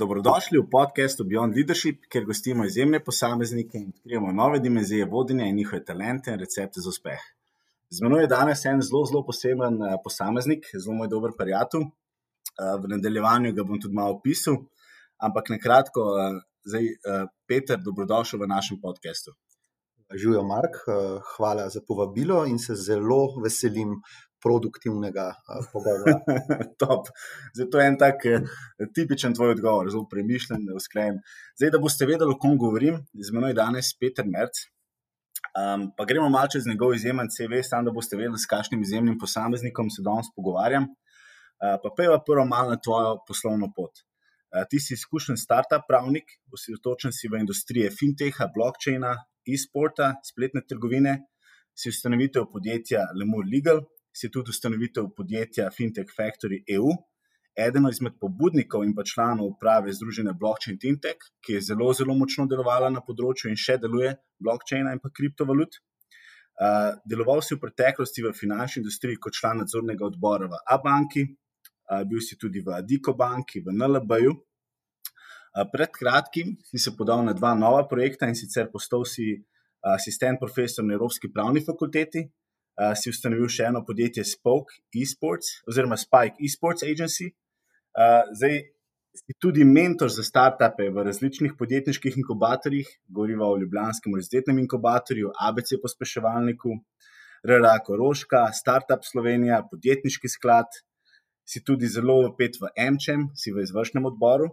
Dobrodošli v podkastu Beyond Leadership, kjer gostimo izjemne posameznike in odkrijemo nove dimenzije vodenja in njihove talente in recepte za uspeh. Z menoj je danes en zelo, zelo poseben uh, posameznik, zelo moj dober prijatelj. Uh, v nadaljevanju ga bom tudi malo opisal, ampak na kratko, uh, zdaj, Peter, dobrodošel v našem podkastu. Živijo, Mark, hvala za povabilo in se zelo veselim produktivnega pogovora. Zato je en tak uh, tipičen tvoj odgovor, zelo premišljen, usklajen. Zdaj, da boste vedeli, o kom govorim, z menoj danes Peter Merc. Um, pa gremo malce čez njegov izjemen CV, samo da boste vedeli, s kakšnim izjemnim posameznikom se danes pogovarjam. Uh, pa peva prvo malo na tvojo poslovno pot. Uh, ti si izkušen startup pravnik, osredotočen si v industrije fintecha, blockchaina, e-sporta, spletne trgovine, si ustanovitev podjetja Lemur Legal, si tudi ustanovitev podjetja Fintech Factory EU, eden izmed pobudnikov in pa članov uprave Združenja Blockchain Fintech, ki je zelo, zelo močno delovala na področju in še deluje blockchaina in pa kriptovalut. Uh, deloval si v preteklosti v finančni industriji kot član nadzornega odbora v Abanki, uh, bil si tudi v Adiko banki, v NLB-ju. Uh, pred kratkim si se podal na dva nova projekta in sicer postal si asistent profesor na Evropski pravni fakulteti, uh, si ustanovil še eno podjetje Spoke Esports, oziroma Spike Esports Agency. Uh, zdaj si tudi mentor za startupe v različnih podjetniških inkubatorjih, govorimo o Ljubljanskem univerzitetnem inkubatorju, ABC pospeševalniku, RRA Koroška, Startup Slovenija, podjetniški sklad. Si tudi zelo opet v MČM, si v izvršnem odboru.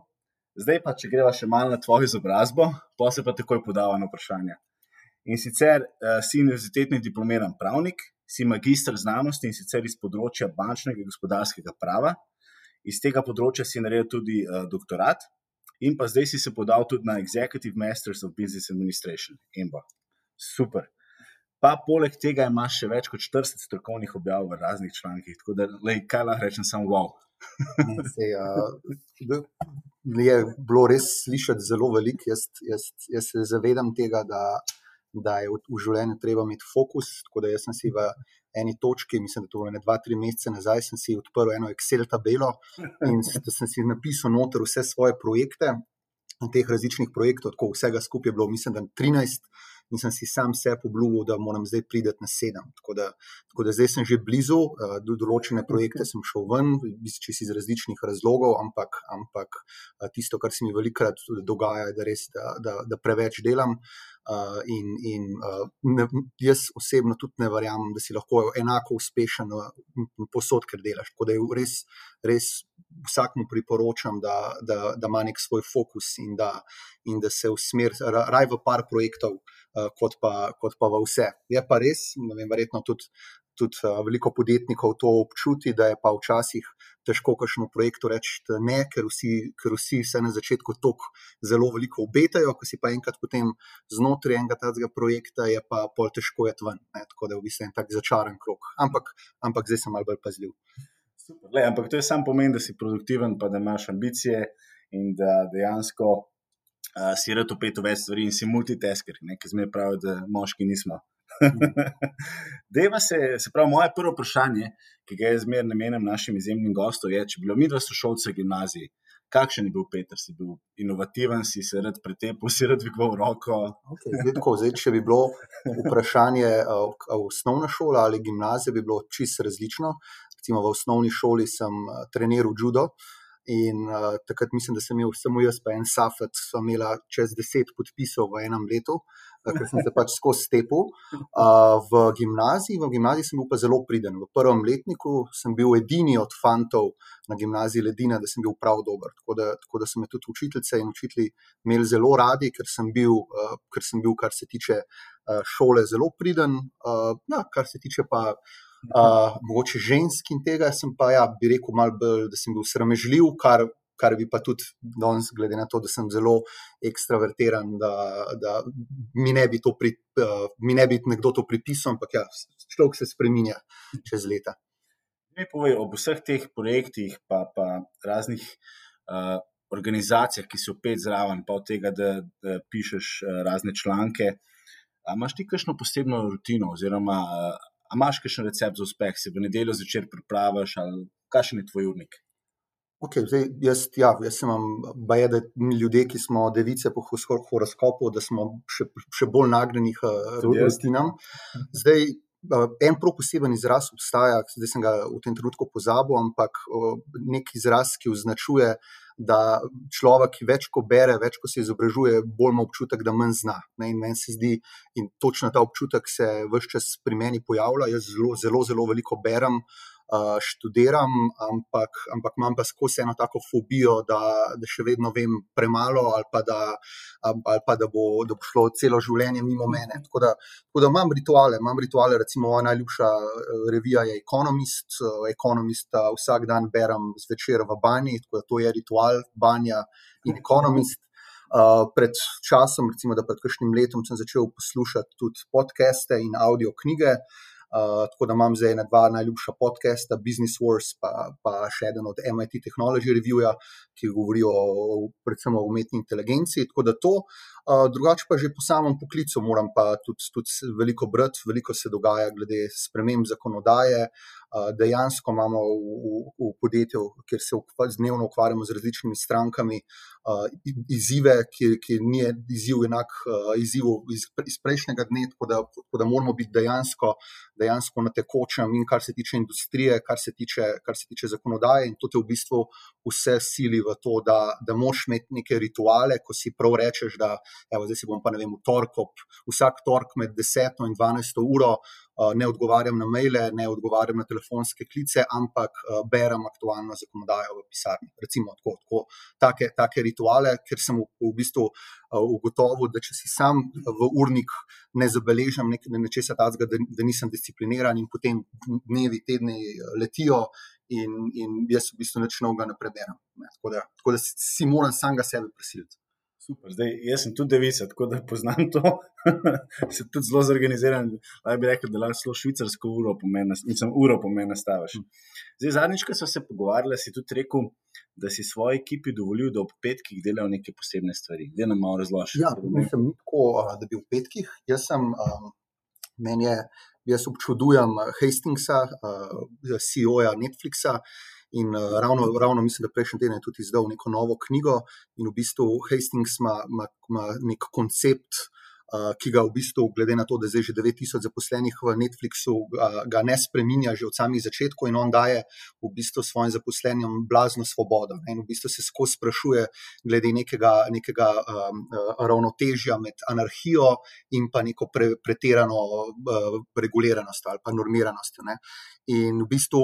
Zdaj pa, če greva še malo na tvojo izobrazbo, pa se pa takoj podava na vprašanje. In sicer uh, si univerzitetni diplomiran pravnik, si magistr znanosti in sicer iz področja bančnega in gospodarskega prava. Iz tega področja si naredil tudi uh, doktorat, in pa zdaj si se podal tudi na Executive Masters of Business Administration. Emba. Super. Pa poleg tega imaš še več kot 40 strokovnih objav v raznih člankih, tako da lej, kaj lahko rečem, samo wow. Se, uh, je bilo res slišati zelo veliko. Jaz, jaz, jaz se zavedam tega, da da je v, v življenju treba imeti fokus. Tako da sem si v eni točki, mislim, da to je dva, tri mesece nazaj, sem si odprl eno Excel tabelo in sem si napisal noter vse svoje projekte. Teh različnih projektov, tako vsega skupaj je bilo, mislim, da 13, in sem si sam sebe obljubil, da moram zdaj priti na 7. Tako da, tako da zdaj sem že blizu, uh, do določene projekte sem šel ven, če si iz različnih razlogov, ampak, ampak uh, tisto, kar se mi velikokrat dogaja, je, da res da, da, da preveč delam. Uh, in in uh, ne, jaz osebno tudi ne verjamem, da si lahko enako uspešen posod, ker delaš. Tako da res, res vsakmu priporočam, da, da, da ima nek svoj fokus in da, in da se usmeri raj v par projektov, uh, kot, pa, kot pa v vse. Je pa res, vem, verjetno tudi tudi uh, veliko podjetnikov to občuti, da je pa včasih težko kakšno projektu reči ne, ker vsi, ker vsi se na začetku tako zelo veliko obetajo, ko si pa enkrat potem znotraj enega takega projekta, je pa pol težko je tven. Ne, tako da je v bistvu en tak začaran krok. Ampak, ampak zdaj sem malo bolj pazljiv. Le, ampak to je samo pomen, da si produktiven, pa da imaš ambicije in da dejansko uh, si rad upet v več stvari in si multitasker, ki zmeraj pravijo, da moški nismo. Deva se, se pravi, moje prvo vprašanje, ki ga jaz zmerno namenjam našim izjemnim gostom, je, če bi bilo mi dva sošolca v gimnaziji, kakšen je bil Peter, si bil inovativen, si se rad pretepil, si rad dvigoval roko. Okay, zdaj, tako, zdaj, če bi bilo vprašanje, osnovna šola ali gimnazija, bi bilo čisto različno. Recimo v osnovni šoli sem treniral judo. In uh, takrat mislim, da sem imel samo jaz, pa en Safet, so imela čez deset podpisov v enem letu, uh, ker sem se pač skozi stepel. Uh, v gimnaziji, v gimnaziji sem bil pa zelo priden. V prvem letniku sem bil edini od fantov na gimnaziji Ledina, da sem bil prav dober. Tako da, tako da so me tudi učiteljice in učitelji imeli zelo radi, ker sem bil, uh, ker, sem bil kar se tiče uh, šole, zelo priden. Uh, ja, kar se tiče pa uh, mogoče žensk in tega, sem pa, ja, bi rekel, bolj, da sem bil sramežljiv, kar, kar bi pa tudi danes, glede na to, da sem zelo ekstravertiran, da, da mi, ne bi pri, uh, mi ne bi nekdo to pripisal, ampak ja, človek se spremenja čez leta. Mi povej ob vseh teh projektih, pa, pa raznih uh, organizacijah, ki so opet zraven, pa od tega, da, da pišeš uh, razne članke. A imaš ti kakšno posebno rutino, oziroma A imaš še recept za uspeh, si v nedeljo zvečer pripraviš ali kakšen je tvoj urnik? Okay, zdaj, jaz, ja, jaz sem baje, da mi ljudje, ki smo device po horoskopu, da smo še, še bolj nagnjeni k rutinam. Zdaj, en prav poseben izraz obstaja, zdaj sem ga v tem trenutku pozabil, ampak nek izraz, ki označuje, da človek, ki več ko bere, več ko se izobražuje, bolj ima občutek, da manj zna. Ne, in meni se zdi, in točno ta občutek se vse čas pri meni pojavlja. Jaz zelo, zelo, zelo veliko berem uh, študiram, ampak, ampak imam pa skozi eno tako fobijo, da, da še vedno vem premalo, ali pa da, ali pa da, bo, da bo šlo celo življenje mimo mene. Tako da, tako da imam rituale, imam rituale, recimo moja najljubša revija je Economist. Economist vsak dan berem zvečer v banji, tako da to je ritual, banja in Economist. Uh, pred časom, recimo, da pred kakšnim letom, sem začel poslušati tudi podcaste in audio knjige. Uh, Uh, tako da imam zdaj ena dva najljubša podcasta, Business Wars, pa, pa še eden od MIT Technology Review, ki govorijo o, predvsem o umetni inteligenci. Tako da to, uh, drugače pa že po samem poklicu moram pa tudi, tudi veliko brati, veliko se dogaja glede sprememb zakonodaje. Uh, dejansko imamo v, v, v podjetju, kjer se dnevno ukvarjamo z različnimi strankami, uh, izzive, ki, ki ni izziv enak izzivu iz, iz prejšnjega dne, tako da, tako da moramo biti dejansko dejansko na tekočem, in kar se tiče industrije, kar se tiče, kar se tiče zakonodaje, in to te v bistvu vse sili v to, da, da moš imeti neke rituale, ko si prav rečeš, da evo, zdaj si bom pa ne vem, v torek, vsak torek med 10 in 12 uro. Ne odgovarjam na maile, ne odgovarjam na telefonske klice, ampak berem aktualno zakonodajo v pisarni. Recimo, tako, tako, take, take rituale, ker sem v, v bistvu ugotovil, da če si sam v urnik ne zabeležim nečesa takega, da, da nisem discipliniran in potem dnevi, tedni letijo in, in jaz v bistvu nič novega ne preberem. Tako da, tako da si moram samega sebe prisiliti. Super, zdaj, jaz sem tudi devica, tako da poznam to. se tudi zelo zorganiziran. Lahko bi rekel, da lahko zelo švicarsko uro pomeni, nisem uro pomeni, staviš. Zdaj, zadnjič, ko smo se pogovarjali, si tudi rekel, da si svoji ekipi dovolil, da ob petkih delajo neke posebne stvari. Zdaj nam malo razloži. Ja, nisem tako, da bi v petkih. Jaz sem, um, meni je, jaz občudujem Hastingsa, uh, CEO-ja Netflixa. In uh, ravno, ravno mislim, da prejšnji teden je tudi izdal neko novo knjigo, in v bistvu Hastings ima, ima, ima nek koncept, uh, ki ga v bistvu, glede na to, da zdaj že 9000 zaposlenih v Netflixu, ga ne spreminja že od samih začetkov in on daje v bistvu svojim zaposlenim blazno svobodo. In v bistvu se skozi sprašuje glede nekega, nekega um, ravnotežja med anarhijo in pa neko pre, pretirano uh, reguliranost ali pa normiranost. Ne. In v bistvu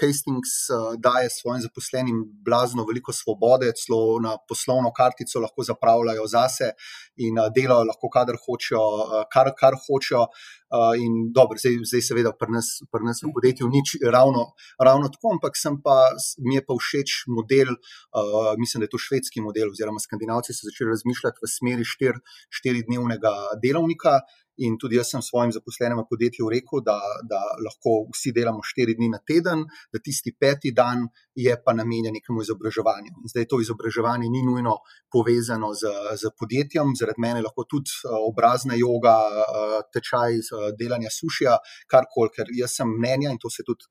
Hastings uh, daje svojim zaposlenim blazno veliko svobode, celo na poslovno kartico lahko zapravljajo zase in uh, delajo lahko, kadar hočejo, uh, kar, kar hočejo. Uh, in dobro, zdaj, zdaj seveda, pri nas, pri nas v podjetju ni ravno, ravno tako, ampak pa, mi je pa všeč model, uh, mislim, da je to švedski model, oziroma skandinavci so začeli razmišljati v smeri štir, štiridnevnega delovnika. In tudi jaz sem svojim zaposlenim v podjetju rekel, da, da lahko vsi delamo štiri dni na teden, da tisti peti dan je pa namenjen nekemu izobraževanju. In zdaj to izobraževanje ni nujno povezano z, z podjetjem, zaradi mene lahko tudi eh, obrazna yoga, eh, tečaj delanja sušija, karkoli, ker jaz sem mnenja in to se je tudi,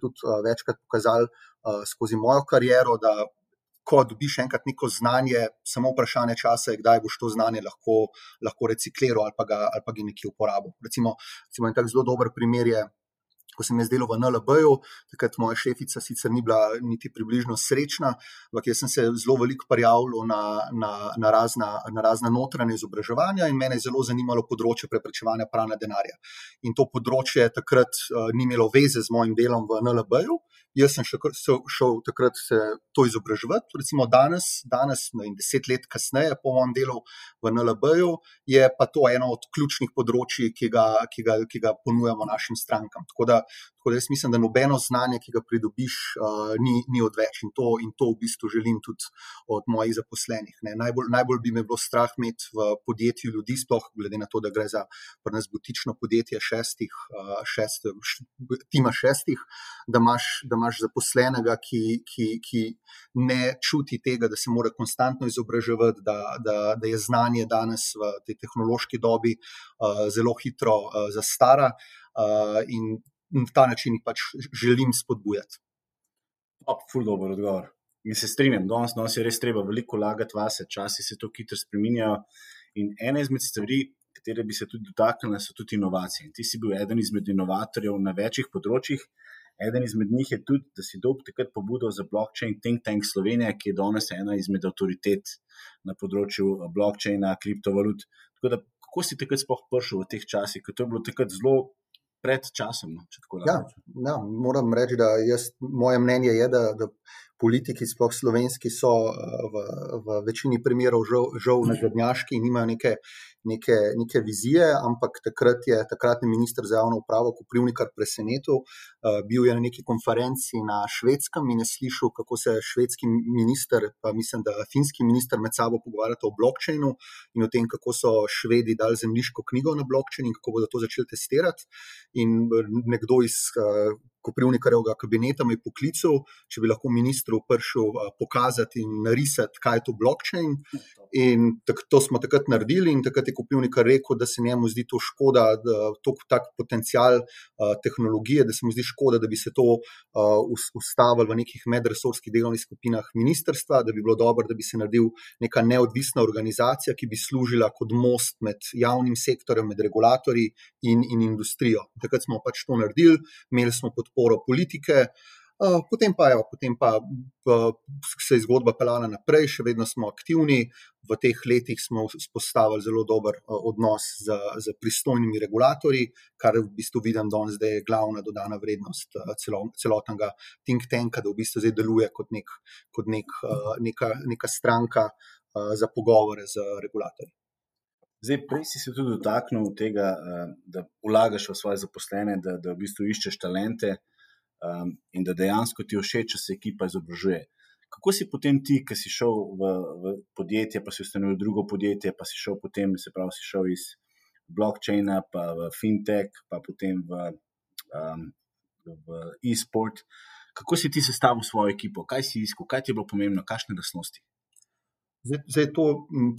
tudi eh, večkrat pokazalo skozi mojo kariero, da ko dobiš enkrat neko znanje, samo vprašanje časa je, kdaj boš to znanje lahko, lahko recikliral ali pa ga, ali pa ga nekje uporabil. Recimo, recimo en tak zelo dober primer je. Ko sem jaz delal v NLB-ju, takrat moja šefica sicer ni bila niti približno srečna, ampak jaz sem se zelo veliko prijavljal na, na, na, razna, na razna notranja izobraževanja in mene je zelo zanimalo področje preprečevanja pranja denarja. In to področje takrat uh, ni imelo veze z mojim delom v NLB-ju, Jaz sem še šel, takrat se to izobraževati, recimo danes, danes in deset let kasneje, po mojem delu v NLB-ju, je pa to eno od ključnih področji, ki ga, ki ga, ki ga ponujamo našim strankam. Tako da, tako da jaz mislim, da nobeno znanje, ki ga pridobiš, uh, ni, ni odveč in to, in to v bistvu želim tudi od mojih zaposlenih. Najbolj, najbolj bi me bilo strah imeti v podjetju ljudi, sploh glede na to, da gre za nas butično podjetje šestih, uh, šest, tima šestih, da imaš. Da imaš zaposlenega, ki, ki, ki ne čuti tega, da se mora konstantno izobraževati, da, da, da je znanje danes v tej tehnološki dobi uh, zelo hitro uh, zastara. Uh, in na ta način jih pač želim spodbujati. Ful, dober odgovor. In se strinjam, danes, danes je res treba veliko vlagati vase, časi se to hitro spremenjajo. In ena izmed stvari, katere bi se tudi dotaknili, so tudi inovacije. In ti si bil eden izmed inovatorjev na večjih področjih. Eden izmed njih je tudi, da si dobil takrat pobudo za blockchain Think Tank Slovenija, ki je danes ena izmed avtoritet na področju blockchaina, kriptovalut. Tako da, kako si takrat sploh prišel v teh časih, ker to je bilo takrat zelo pred časom? No, ja, ja, moram reči, da jaz, moje mnenje je, da, da politiki, sploh slovenski, so v, v večini primerov žal, žal nazadnjaški in nimajo neke neke, neke vizije, ampak takrat je takratni minister za javno upravo Koprivnikar presenetil. Uh, bil je na neki konferenci na švedskem in je slišal, kako se švedski minister, pa mislim, da finski minister med sabo pogovarjata o blokčinu in o tem, kako so švedi dali zemljiško knjigo na blokčin in kako bodo to začeli testirati. In nekdo iz uh, Koprivnikarjevega kabineta me je poklical, če bi lahko ministru prišel pokazati in narisati, kaj je to blokčin. In tak, to smo takrat naredili, in takrat je Koprivnikar rekel, da se njemu zdi to škoda, da to tak potencial uh, tehnologije, da se mu zdi škoda, da bi se to uh, ustavilo v nekih medresorskih delovnih skupinah ministrstva, da bi bilo dobro, da bi se naredil neka neodvisna organizacija, ki bi služila kot most med javnim sektorjem, med regulatorji in, in industrijo. Takrat smo pač to naredili, imeli smo podporo politike. Potem pa, jo, potem pa se je zgodba pelala naprej, še vedno smo aktivni. V teh letih smo vzpostavili zelo dober odnos z, z pristojnimi regulatorji, kar v bistvu vidim danes, da je glavna dodana vrednost celo, celotnega think tanka, da v bistvu zdaj deluje kot, nek, kot nek, neka, neka stranka za pogovore z regulatorji. Zdaj, prej si se tudi dotaknil tega, eh, da vlagaš v svoje zaposlene, da, da v bistvu iščeš talente um, in da dejansko ti všeč, če se ekipa izobražuje. Kako si potem ti, ki si šel v, v podjetje, pa si ustanovil drugo podjetje, pa si šel potem, se pravi, si šel iz blockchaina, pa v fintech, pa potem v, um, v e-sport. Kako si ti sestavil svojo ekipo, kaj si iskal, kaj ti je bilo pomembno, kakšne lastnosti? Zdaj, zdaj to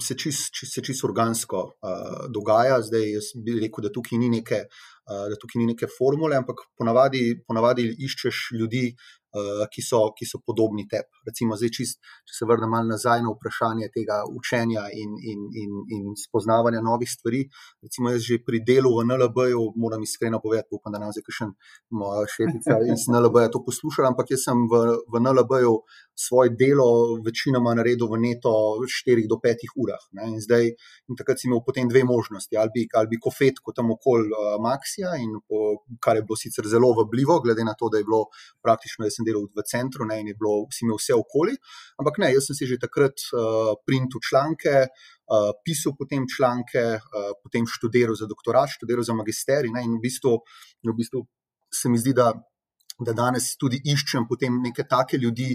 se čisto čist organsko uh, dogaja. Zdaj, jaz bi rekel, da tukaj ni neke, uh, da tukaj ni neke formule, ampak ponavadi, ponavadi iščeš ljudi, ki, so, ki so podobni tebi. Recimo, zdaj, čist, če se vrnem malo nazaj na vprašanje tega učenja in, in, in, in spoznavanja novih stvari. Recimo, jaz že pri delu v NLB-ju moram iskreno povedati, upam, da nam zdaj še moja šefica iz NLB-ja to poslušala, ampak jaz sem v, v NLB-ju svoje delo večinoma naredil v neto 4 do 5 urah. In, zdaj, in takrat si imel potem dve možnosti, ali bi, ali bi kofetko tam okoli uh, Maxija, in, po, kar je bilo sicer zelo vabljivo, glede na to, da je bilo praktično, da sem delal v centru ne, in je bilo vsi imel vse okoli. Ampak ne, jaz sem si že takrat uh, printil članke, uh, pisal potem članke, uh, potem študiral za doktorat, študiral za magisterij. Ne, in v bistvu, v bistvu se mi zdi, da. Da danes tudi iščem neke take ljudi,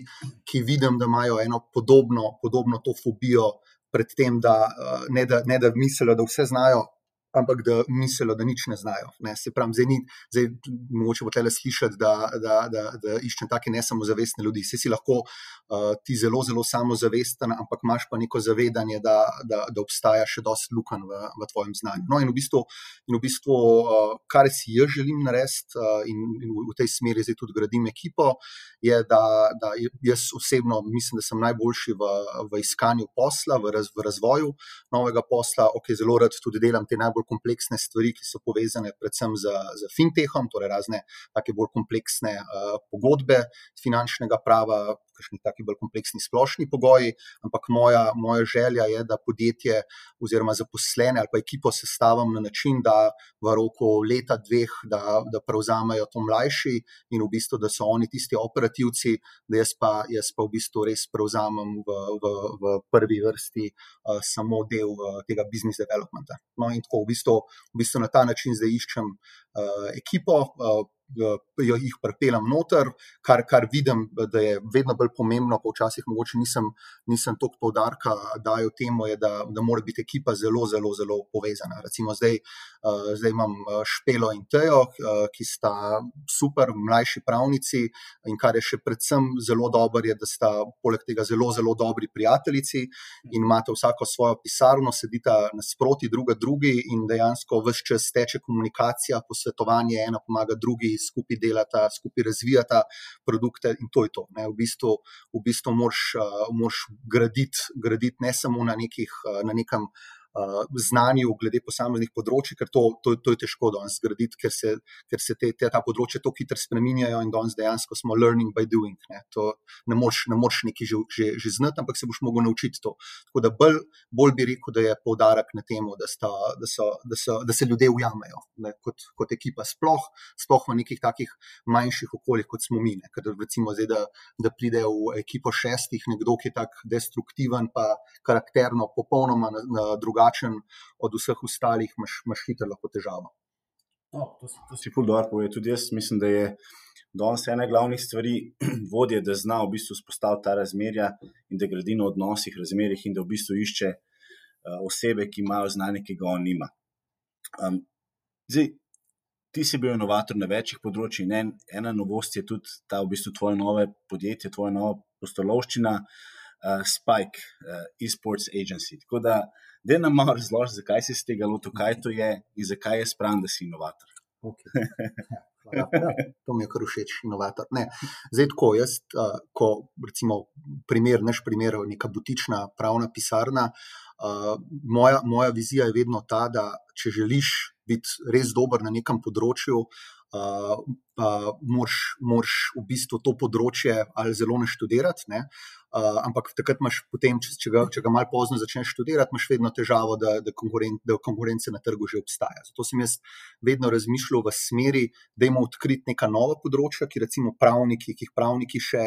ki vidim, da imajo eno podobno, podobno to fobijo pred tem, da ne da, ne da mislijo, da vse znajo, ampak da mislijo, da nič ne znajo. Ne. Se pravi, zdaj ni, zdaj mogoče bo tele slišati, da, da, da, da iščem take nesamozavestne ljudi. Vsi si lahko uh, ti zelo, zelo samozavesten, ampak imaš pa neko zavedanje, da, da, da obstaja še dosti luken v, v tvojem znanju. No, in v bistvu, in v bistvu uh, kar si jaz želim narediti, uh, in, in v tej smeri zdaj tudi gradim ekipo, je, da, da jaz osebno mislim, da sem najboljši v, v iskanju posla, v, raz, v razvoju novega posla, ok, zelo rad tudi delam te najbolj bolj kompleksne stvari, ki so povezane predvsem z, z fintechom, torej razne take bolj kompleksne uh, pogodbe finančnega prava, kakšni taki bolj kompleksni splošni pogoji. Ampak moja, moja želja je, da podjetje oziroma zaposlene ali pa ekipo sestavim na način, da v roku leta, dveh, da, da prevzamejo to mlajši in v bistvu, da so oni tisti operativci, da jaz pa, jaz pa v bistvu res prevzamem v, v, v prvi vrsti uh, samo del uh, tega business developmenta. No, in tako v bistvu, v bistvu na ta način zdaj iščem uh, ekipo. Uh, jo jih pripeljem noter, kar, kar vidim, da je vedno bolj pomembno, pa včasih mogoče nisem, nisem toliko poudarka dajo temu, je, da, da mora biti ekipa zelo, zelo, zelo povezana. Recimo zdaj, uh, zdaj imam Špelo in Tejo, uh, ki sta super, mlajši pravnici in kar je še predvsem zelo dobro, je, da sta poleg tega zelo, zelo dobri prijateljici in imate vsako svojo pisarno, sedita nasproti druga drugi in dejansko vse čas teče komunikacija, posvetovanje, ena pomaga drugi skupaj delata, skupaj razvijata produkte in to je to. Ne. V bistvu, v bistvu moraš, moraš graditi gradit ne samo na, nekih, na nekem znanju glede posameznih področji, ker to, to, to je težko danes zgraditi, ker se, ker se te, te, ta področja tako hitro spreminjajo in danes dejansko smo learning by doing. Ne, ne moreš ne nekaj že, že, že znati, ampak se boš mogel naučiti to. Tako da bolj, bolj bi rekel, da je poudarek na tem, da, da, da, da se ljudje ujamejo ne, kot, kot ekipa, sploh, sploh v nekih takih manjših okoljih, kot smo mi. Ne, ker recimo zdaj, da, da pride v ekipo šestih nekdo, ki je tako destruktiven, pa karakterno popolnoma na, na drugačen drugačen od vseh ostalih, imaš, imaš hitro lahko težavo. No, to, to si pol dobro povedal. Tudi jaz mislim, da je danes ena glavnih stvari vodje, da zna v bistvu spostaviti ta razmerja in da gradi na odnosih, razmerjih in da v bistvu išče uh, osebe, ki imajo znanje, ki ga on nima. Um, zdaj, ti si bil inovator na večjih področjih. En, ena novost je tudi ta v bistvu tvoje nove podjetje, tvoja nova postolovščina, uh, Spike, uh, e-sports agency. Tako da, uh, da nam malo razloži, zakaj si iz tega lotil, kaj to je in zakaj je spravljen, da si inovator. Okay. Ja, ja, to mi je kar všeč, inovator. Ne. Zdaj, tako jaz, uh, ko recimo primer, naš primer, neka butična pravna pisarna, uh, moja, moja vizija je vedno ta, da če želiš biti res dober na nekem področju, uh, uh, moraš v bistvu to področje ali zelo neštudirati. Ne? Uh, ampak takrat imaš potem, če, če, ga, če ga malo pozno začneš študirati, imaš vedno težavo, da, da, konkuren, da konkurence na trgu že obstaja. Zato sem jaz vedno razmišljal v smeri, da imamo odkriti neka nova področja, ki recimo pravniki, ki jih pravniki še,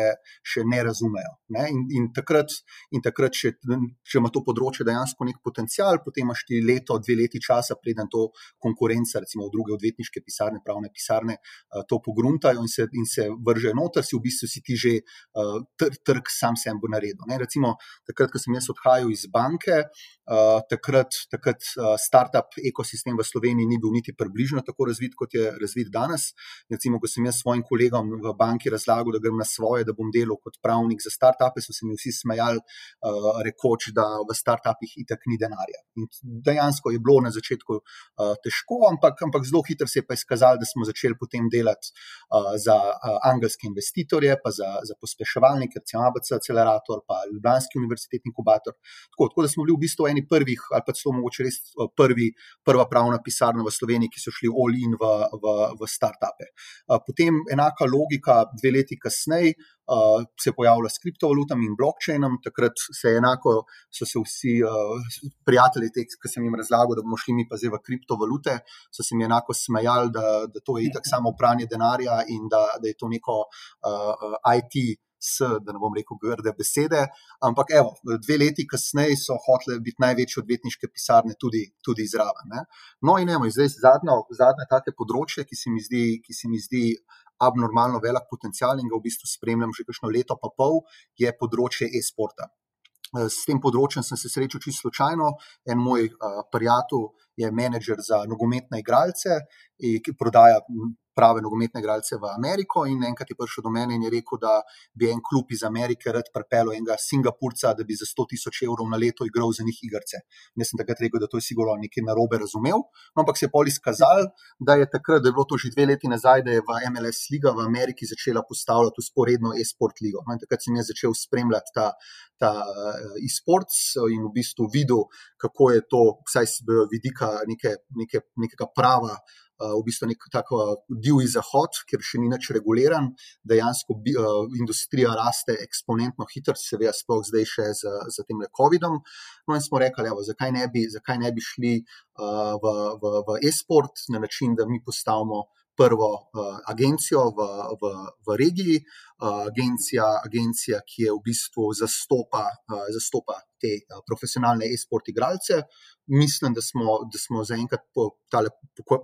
še ne razumejo. Ne? In, in takrat, in takrat če, če ima to področje dejansko nek potencial, potem imaš ti leto, dve leti časa, preden to konkurenca, recimo druge odvetniške pisarne, pravne pisarne, uh, to pogruntajo in se, in se vržejo noter, si v bistvu si ti že uh, trg sam sem bo naredil. Ne? Recimo, takrat, ko sem jaz odhajal iz banke, uh, takrat, takrat uh, startup ekosistem v Sloveniji ni bil niti približno tako razvit, kot je razvit danes. Recimo, ko sem jaz svojim kolegom v banki razlagal, da grem na svoje, da bom delal kot pravnik za startupe, so se mi vsi smejali, uh, rekoč, da v startupih itak ni denarja. In dejansko je bilo na začetku uh, težko, ampak, ampak zelo hitro se je pa izkazalo, da smo začeli potem delati za angelske investitorje, pa za, za pospeševalnike, recimo ABC Accelerator, pa Ljubljanski univerzitetni inkubator. Tako, tako da smo bili v bistvu eni prvih, ali pa celo mogoče res prvi, prva pravna pisarna v Sloveniji, ki so šli all in v, v, v start-upe. Potem enaka logika, dve leti kasneje. Uh, se pojavila s kriptovalutami in blockchainom, takrat se je enako, so se vsi uh, prijatelji, ki sem jim razlagal, da bomo šli mi pa zdaj v kriptovalute, so se mi enako smejali, da, da to je itak samo pranje denarja in da, da je to neko uh, IT. S, da ne bom rekel grde besede, ampak evo, dve leti kasneje so hotele biti največje odvetniške pisarne tudi, tudi zraven. No, in eno, zdaj zadnjo, zadnje take področje, ki se mi zdi, ki se mi zdi abnormalno velik potencial in ga v bistvu spremljam že kakšno leto, pa pol, je področje e-sporta. S tem področjem sem se srečal čisto slučajno. En moj uh, prijatelj je menedžer za nogometne igralce, ki prodaja prave nogometne igralce v Ameriko. In enkrat je prišel do mene in je rekel, da bi en klub iz Amerike rad pripeljal enega Singapurca, da bi za 100 tisoč evrov na leto igral za njih igrce. Jaz sem takrat rekel, da to je sigurno nekaj narobe razumel. No, ampak se je pol izkazal, da je takrat, da je bilo to že dve leti nazaj, da je v MLS liga v Ameriki začela postavljati usporedno e-sport ligo. No, takrat sem jaz začel spremljati ta. Ta uh, e-sports in v bistvu videl, kako je to, vsaj z vidika neke, neke, nekega prava, uh, v bistvu nek tako divji zahod, ker še ni več reguliran, dejansko bi, uh, industrija raste eksponentno hitro, seveda, sploh zdaj še z, z tem COVID-om. No, in smo rekli, evo, zakaj, ne bi, zakaj ne bi šli uh, v, v, v e-sport na način, da mi postavimo prvo uh, agencijo v, v, v regiji, uh, agencija, agencija, ki je v bistvu zastopa, uh, zastopa te uh, profesionalne e-sport igralce, mislim, da smo, da smo zaenkrat po,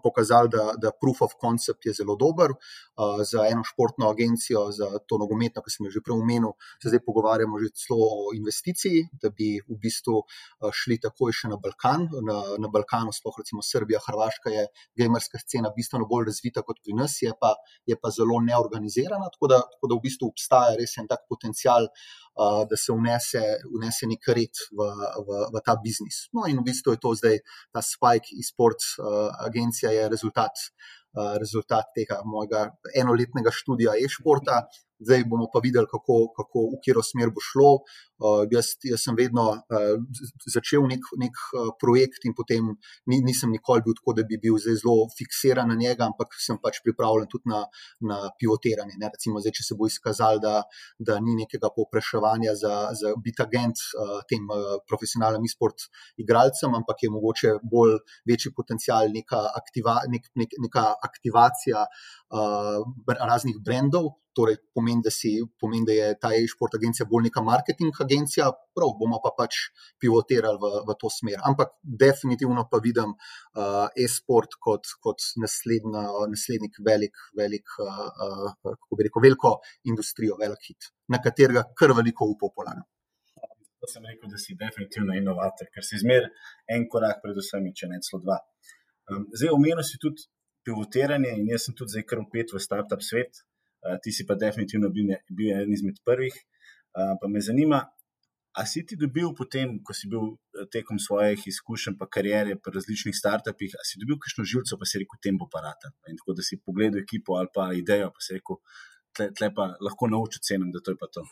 pokazali, da, da proof of concept je zelo dober. Uh, za eno športno agencijo, za to nogometno, ki sem jo že prej omenil, se zdaj pogovarjamo že celo o investiciji, da bi v bistvu uh, šli takoj še na Balkan. Na, na Balkanu, sploh recimo Srbija, Hrvaška je gamerska scena bistveno bolj razvita kot pri nas, je pa, je pa zelo neorganizirana, tako da, tako da v bistvu obstaja res en tak potencial. Uh, da se vnese, vnese nek red v, v, v ta biznis. No, in v bistvu je to zdaj ta Spike e-sports uh, agencija, je rezultat uh, rezultat tega mojega enoletnega študija e-športa. Zdaj bomo pa videli, kako, kako v katero smer bo šlo. Uh, jaz, jaz sem vedno uh, začel nek, nek uh, projekt in potem ni, nisem nikoli bil tako, da bi bil zelo fiksiran na njega, ampak sem pač pripravljen tudi na, na pivotiranje. Ne? Recimo, zdaj, če se bo izkazalo, da, da ni nekega povpraševanja za, za biti agent uh, tem uh, profesionalnim e-sport igralcem, ampak je mogoče bolj večji potencial neka, aktiva, nek, nek, neka aktivacija uh, raznih brendov. Torej, pomeni, da, si, pomeni, da je ta e-sport agencija bolj neka marketing agencija, prav bomo pa pač pivotirali v, v to smer. Ampak definitivno pa vidim uh, e-sport kot, kot naslednji velik, velik, uh, uh, kako bi rekel, veliko industrijo, velik hit, na katerega kar veliko upopolano. To sem rekel, da si definitivno inovator, ker si zmer en korak pred vsemi, če ne celo dva. Um, zdaj, omenil si tudi pivotiranje in jaz sem tudi zdaj kar upet v startup svet. Eh, ti si pa definitivno bil, bil en izmed prvih. Uh, pa me zanima, a si ti dobil potem, ko si bil eh, tekom svojih izkušenj, pa karijere pri različnih startupih, a si dobil kakšno živco, pa si rekel, tem bo parata. In tako da si pogledal ekipo ali pa idejo, pa si rekel, tle, tle pa lahko naučil cenim, da to je pa to.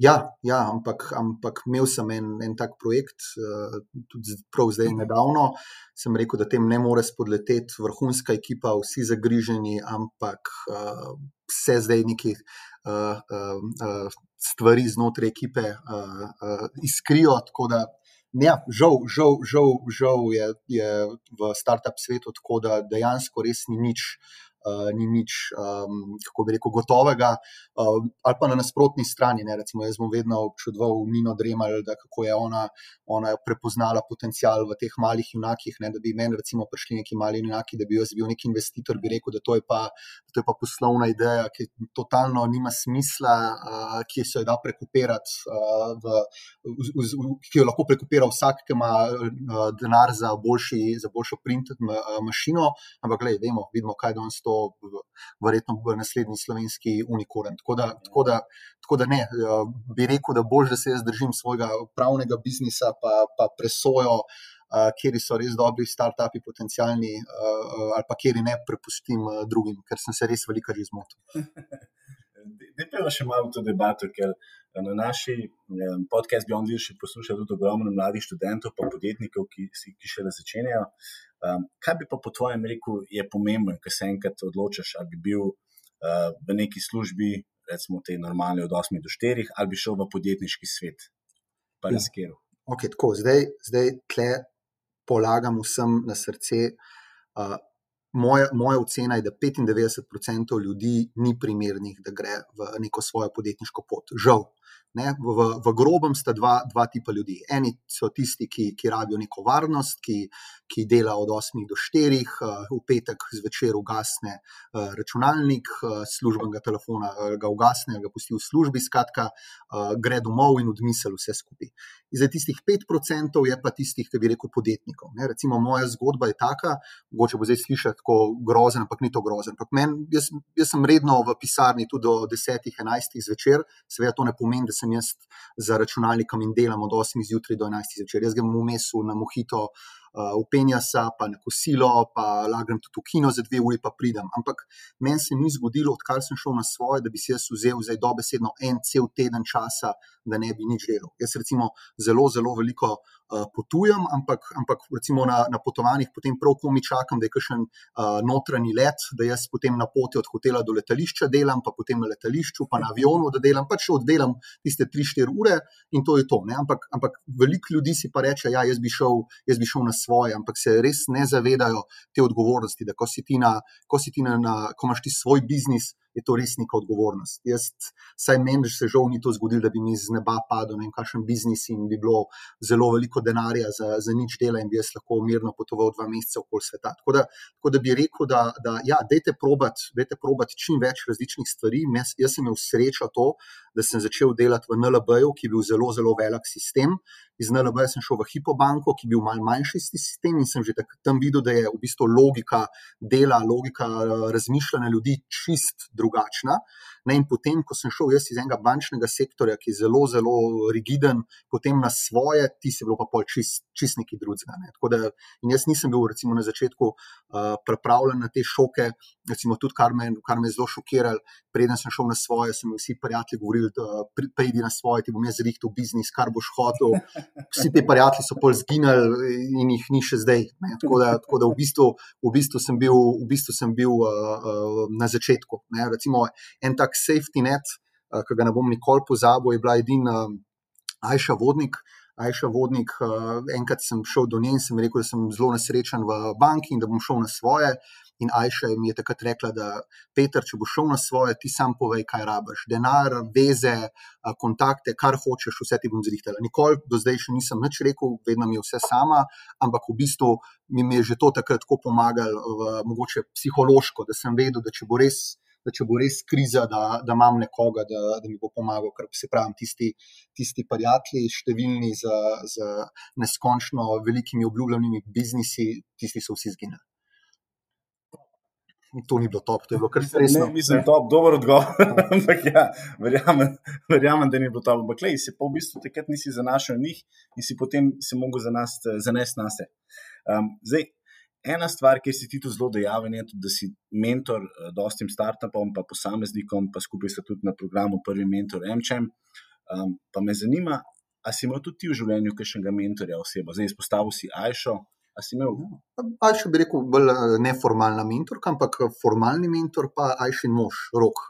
Ja, ja ampak, ampak imel sem en, en tak projekt, uh, tudi prav zdaj nedavno. Sem rekel, da tem ne more spodleteti vrhunska ekipa, vsi zagriženi, ampak vse zdaj neki uh, stvari znotraj ekipe iskrijo. Tako da, ja, žal, žal, žal, žal je, je v startup svetu tako, da dejansko res ni nič. Uh, ni nič, um, kako bi rekel, gotovega, uh, ali pa na nasprotni strani. Ne, recimo, jaz sem vedno občudoval Nino Dremelj, da kako je ona, ona prepoznala potencial v teh malih junakih. Ne, da bi meni, recimo, prišli neki mali junaki, da bi jaz bil neki investitor, bi rekel, da to je pa, to je pa poslovna ideja, ki totalno nima smisla, uh, ki se jo da prekopirati, uh, v, v, v, v, ki jo lahko prekopira vsak, ki ima uh, denar za, boljši, za boljšo print ma, uh, mašino. Ampak, gledaj, vemo, vidimo, kaj danes to verjetno bo naslednji slovenski unikorn. Tako da, tako, da, tako da ne, eh, bi rekel, da bolj, da se jaz držim svojega pravnega biznisa, pa, pa presojo, uh, kje so res dobri start-upi, potencijalni, uh, ali pa kje ne prepustim drugim, ker sem se res veliko že zmotil. Ne peva še malo to debato, ker na naši podcast Beyond Leadership posluša tudi ogromno mladih študentov, pa podjetnikov, ki, ki še le začenjajo. Um, kaj bi pa po tvojem rekel, je pomembno, ker se enkrat odločiš, ali bi bil uh, v neki službi, recimo te normalne od 8 do 4, ali bi šel v podjetniški svet, pa res kjer. Okay, tako, zdaj, zdaj tle polagam vsem na srce. Uh, moja, moja ocena je, da 95% ljudi ni primernih, da gre v neko svojo podjetniško pot. Žal. Ne, v, v grobem sta dva, dva tipa ljudi. Eni so tisti, ki, ki rabijo neko varnost, ki, ki dela od 8 do 4, uh, v petek zvečer ugasne uh, računalnik, uh, službenega telefona ga ugasne, ga pusti v službi, skratka, gre domov in odmisel vse skupaj. Zdaj, tistih 5% je pa tistih, ki bi rekel, podjetnikov. Ne. Recimo, moja zgodba je taka, mogoče bo zdaj slišati tako grozen, ampak ni to grozen. Men, jaz, jaz sem redno v pisarni tudi do 10-11 zvečer, seveda to ne pomeni, da sem jaz za računalnikom in delam od 8 zjutraj do 11 zvečer. Jaz grem v mesu na mohito, uh, v penjasa, pa na kosilo, pa lagram tudi v kino za dve uri, pa pridem. Ampak meni se ni zgodilo, odkar sem šel na svoje, da bi si jaz vzel zdaj dobesedno en cel teden časa, da ne bi nič delal. Jaz recimo zelo, zelo veliko potujem, ampak, ampak recimo na, na potovanjih potem prav komi čakam, da je kakšen uh, notranji let, da jaz potem na poti od hotela do letališča delam, pa potem na letališču, pa na avionu, da delam, pač oddelam tiste 3-4 ure in to je to. Ampak, ampak veliko ljudi si pa reče, ja, jaz bi, šel, jaz bi šel na svoje, ampak se res ne zavedajo te odgovornosti, da ko si ti na, ko si ti na, na ko imaš ti svoj biznis, je to res neka odgovornost. Jaz, saj meni, da se žal ni to zgodilo, da bi mi z neba padel na kakšen biznis in bi bilo zelo veliko denarja za, za nič dela in bi jaz lahko mirno potoval dva meseca okoli sveta. Tako da, tako da bi rekel, da, da ja, dajte probati, dajte probati čim več različnih stvari. Jaz, jaz sem imel srečo to, da sem začel delati v NLB-ju, ki je bil zelo, zelo velik sistem. Iz NLB sem šel v Hipobanko, ki je bil malce manjši sistem in sem že tam videl, da je v bistvu logika dela, logika razmišljanja ljudi čist drugačna. Ne, in potem, ko sem šel iz enega bančnega sektorja, ki je zelo, zelo rigiden, potem na svoje, ti si bil pa pol čist, čist neki drugega. Ne. Da, jaz nisem bil recimo, na začetku uh, pripravljen na te šoke, recimo tudi kar me, kar me je zelo šokiralo. Preden sem šel na svoje, so mi vsi prijatelji govorili, da pridi na svoje, ti bom jaz zrihtel biznis, kar boš hotel. Vsi ti prijatelji so pol zginili in jih ni še zdaj. Tako da, tako da v, bistvu, v bistvu sem bil, v bistvu sem bil uh, uh, na začetku. Ne. Recimo en tak safety net, uh, ki ga ne bom nikoli pozabil, je bila edina uh, Ajša Vodnik. Ajša Vodnik, uh, enkrat sem šel do nje in sem rekel, da sem zelo nesrečen v banki in da bom šel na svoje. In Ajša mi je takrat rekla, da Peter, če boš šel na svoje, ti sam povej, kaj rabiš. Denar, veze, kontakte, kar hočeš, vse ti bom zrihtela. Nikoli do zdaj še nisem nič rekel, vedno mi je vse sama, ampak v bistvu mi je že to takrat tako pomagalo, mogoče psihološko, da sem vedel, da če bo res da če bo res kriza, da, da imam nekoga, da, da mi bo pomagal. Ker se pravi, tisti, tisti prijatelji, številni z, z neskončno velikimi obljubljenimi biznisi, tisti so vsi zginili. To ni bilo top, to je bilo kar stresno. Ne, mislim, top, dober odgovor. Ampak ja, verjamem, verjamem, da ni bilo top. Ampak, lej, si pa v bistvu takrat nisi zanašal njih in si potem se mogel zanesti na sebe. Um, zdaj, ena stvar, ki si ti tu zelo dejaven, je tudi, da si mentor uh, dostim startupom, pa posameznikom, pa skupaj so tudi na programu Prvi mentor MČM. Um, pa me zanima, ali si imel tudi ti v življenju kakšnega mentorja osebo? Zdaj, izpostavil si Ajšo. Ajšo bi rekel, bolj eh, neformalna mentorka, ampak eh, formalni mentor pa Ajšin mož, rok.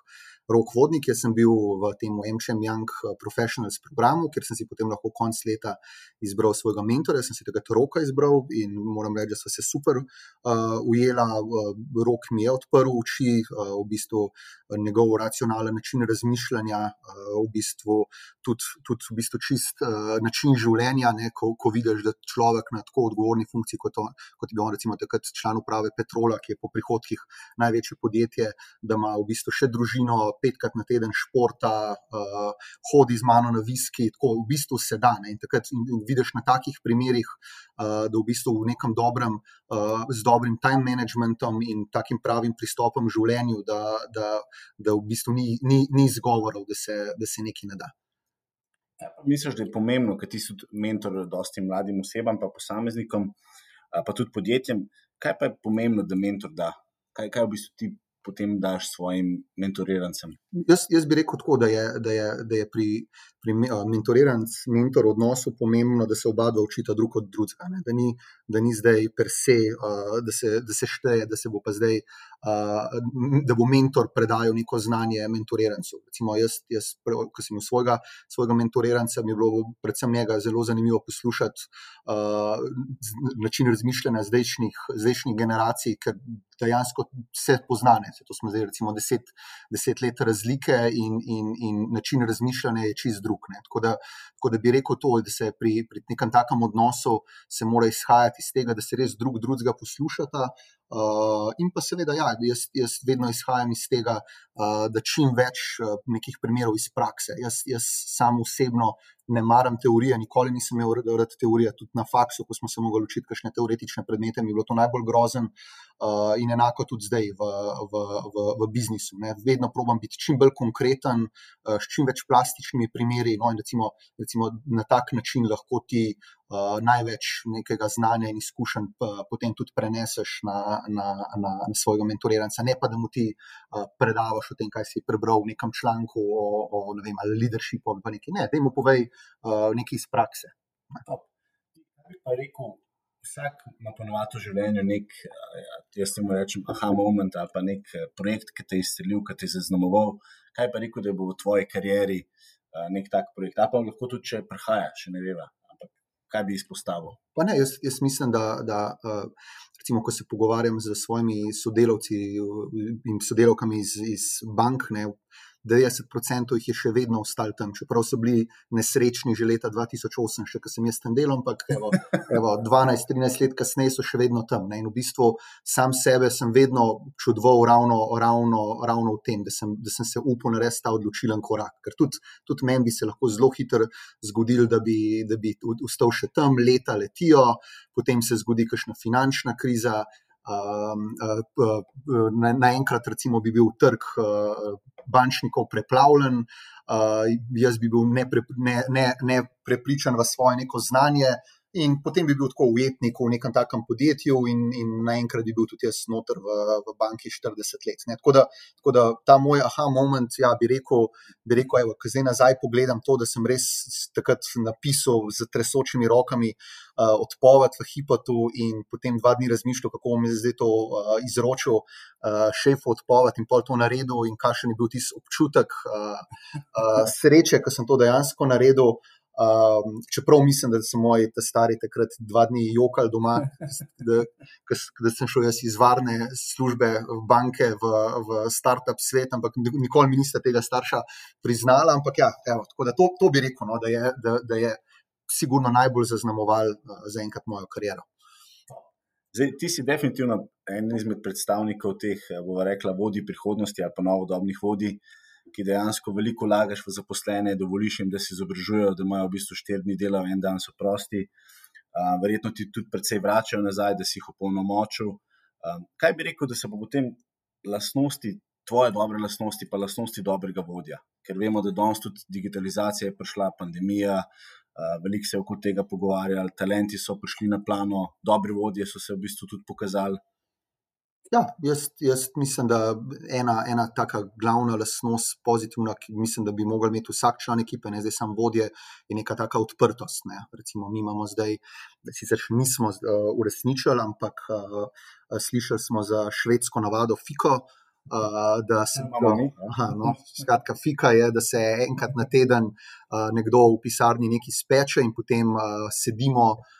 Rok Vodnik, jaz sem bil v tem MCM Young eh, Professionals programu, kjer sem si potem lahko konc leta izbral svojega mentorja. Sem si tega roka izbral in moram reči, da so se super uh, ujela. Uh, rok mi je odprl oči, uh, v bistvu njegov racionalen način razmišljanja, uh, v bistvu tudi, tudi v bistvu čist uh, način življenja. Ne, ko, ko vidiš, da človek na tako odgovorni funkciji, kot, to, kot je bil recimo takrat član uprave Petrola, ki je po prihodkih največje podjetje, da ima v bistvu še družino petkrat na teden športa, uh, hodi z mano na viski, tako v bistvu se da. Ne? In takrat in, vidiš na takih primerih, uh, da v bistvu v nekem dobrem, z dobrim time managementom in takim pravim pristopom v življenju, da, da, da v bistvu ni, ni, ni izgovorov, da se, da se nekaj ne da. Ja, misliš, da je pomembno, ker ti si mentor dosti mladim osebam, pa posameznikom, pa tudi podjetjem. Kaj pa je pomembno, da mentor da? Kaj, kaj v bistvu ti potem daš svojim mentorirancem? Jaz, jaz bi rekel tako, da je, da je, da je pri, pri mentor odnosu pomembno, da se oba dva učita drug od drugega. Da, da ni zdaj per se, uh, da, se, da se šteje, da se bo pa zdaj, uh, da bo mentor predajal neko znanje mentorirancu. Recimo, jaz, jaz ko sem imel svojega, svojega mentoriranca, mi je bilo predvsem njega zelo zanimivo poslušati uh, način razmišljanja zdajšnjih, zdajšnjih generacij, ker dejansko vse poznane. To smo zdaj, recimo, deset, deset let razlike in, in, in način razmišljanja je čist drug. Tako da, tako da bi rekel to, da se pri, pri nekem takem odnosu mora izhajati iz tega, da se res drug drugega poslušata. Uh, in pa seveda, ja, jaz, jaz vedno izhajam iz tega, uh, da čim več uh, nekih primerov iz prakse. Jaz, jaz sam osebno ne maram teorije, nikoli nisem imel rad teorije, tudi na faksu, ko smo se mogli učiti kakšne teoretične predmete, mi je bilo to najbolj grozen. Uh, in enako tudi zdaj v, v, v, v biznisu. Ne. Vedno probujem biti čim bolj konkreten, uh, s čim več plastičnimi primeri. No, recimo, recimo na tak način lahko ti uh, največ nekega znanja in izkušenj potem tudi preneseš na, na, na, svojega mentoriranca, ne pa da mu ti uh, predavaš o tem, kaj si prebral v nekem članku o, o ne vem, leadershipu ali pa nekaj. Ne, da jim povej uh, nekaj iz prakse. Top. Pa rekel, vsak ima ponovadi v življenju nek, ja, jaz temu rečem, aha, moment ali pa nek eh, projekt, ki te je izstrelil, ki te je zaznamoval. Kaj pa rekel, da bo v tvoji karieri eh, nek tak projekt? A pa lahko tudi, če prihaja, še ne veva. Kaj bi izpostavil? Ne, jaz, jaz mislim, da, da uh, recimo, ko se pogovarjam z svojimi sodelavci in sodelavkami iz, iz bank, ne, 90% jih je še vedno ostalo tam, čeprav so bili nesrečni že leta 2008, še ko sem jaz tam delal, ampak 12-13 let kasneje so še vedno tam. Ne? In v bistvu sam sebe sem vedno čudoval ravno, ravno, ravno v tem, da sem, da sem se upal narediti ta odločilen korak. Ker tudi, tudi meni bi se lahko zelo hitro zgodil, da bi, da bi ustal še tam, leta letijo, potem se zgodi kakšna finančna kriza. Um, Naenkrat, na recimo, bi bil trg uh, bančnikov preplavljen, uh, jaz bi bil neprepričan ne, ne, ne v svoje neko znanje, In potem bi bil tako ujetnik v nekem takem podjetju, in, in naenkrat bi bil tudi jaz noter v, v banki 40 let. Tako da, tako da ta moj aha moment, ja, bi rekel, bi rekel evo, zdaj nazaj pogledam to, da sem res takrat napisal z tresočimi rokami uh, odpoved v Hipotu in potem dva dni razmišljal, kako bom zdaj to uh, izročil uh, šefu odpoved in pol to naredil, in kakšen je bil tisti občutek uh, uh, sreče, ko sem to dejansko naredil. Um, čeprav mislim, da so moji stari takrat dva dni jokali doma, da, da sem šel iz varne službe v banke v, v start-up svet, ampak nikoli mi niste tega starša priznali. Ampak ja, evo, to, to bi rekel, no, da, je, da, da je sigurno najbolj zaznamoval uh, za enkrat mojo kariero. Zdaj, ti si definitivno en izmed predstavnikov teh, bomo rekla, vodij prihodnosti ali pa novodobnih vodij ki dejansko veliko lagaš v zaposlene, dovoliš jim, da se izobražujejo, da imajo v bistvu štiri dni dela, en dan so prosti. Uh, verjetno ti tudi precej vračajo nazaj, da si jih opolnomočil. Uh, kaj bi rekel, da se bo potem lastnosti, tvoje dobre lastnosti, pa lastnosti dobrega vodja? Ker vemo, da danes tudi digitalizacija je prišla, pandemija, uh, veliko se je okoli tega pogovarjali, talenti so prišli na plano, dobri vodje so se v bistvu tudi pokazali. Ja, jaz, jaz mislim, da ena, ena taka glavna lasnost, pozitivna, ki mislim, da bi mogel imeti vsak član ekipe, ne zdaj samo vodje, je neka taka odprtost. Ne. Recimo, mi imamo zdaj, da sicer še nismo uh, uresničili, ampak uh, slišali smo za švedsko navado FIKO. Uh, da se lahko. Ja, no, skratka, fika je, da se enkrat na teden uh, nekdo v pisarni nekaj speče in potem uh, sedimo. Eh,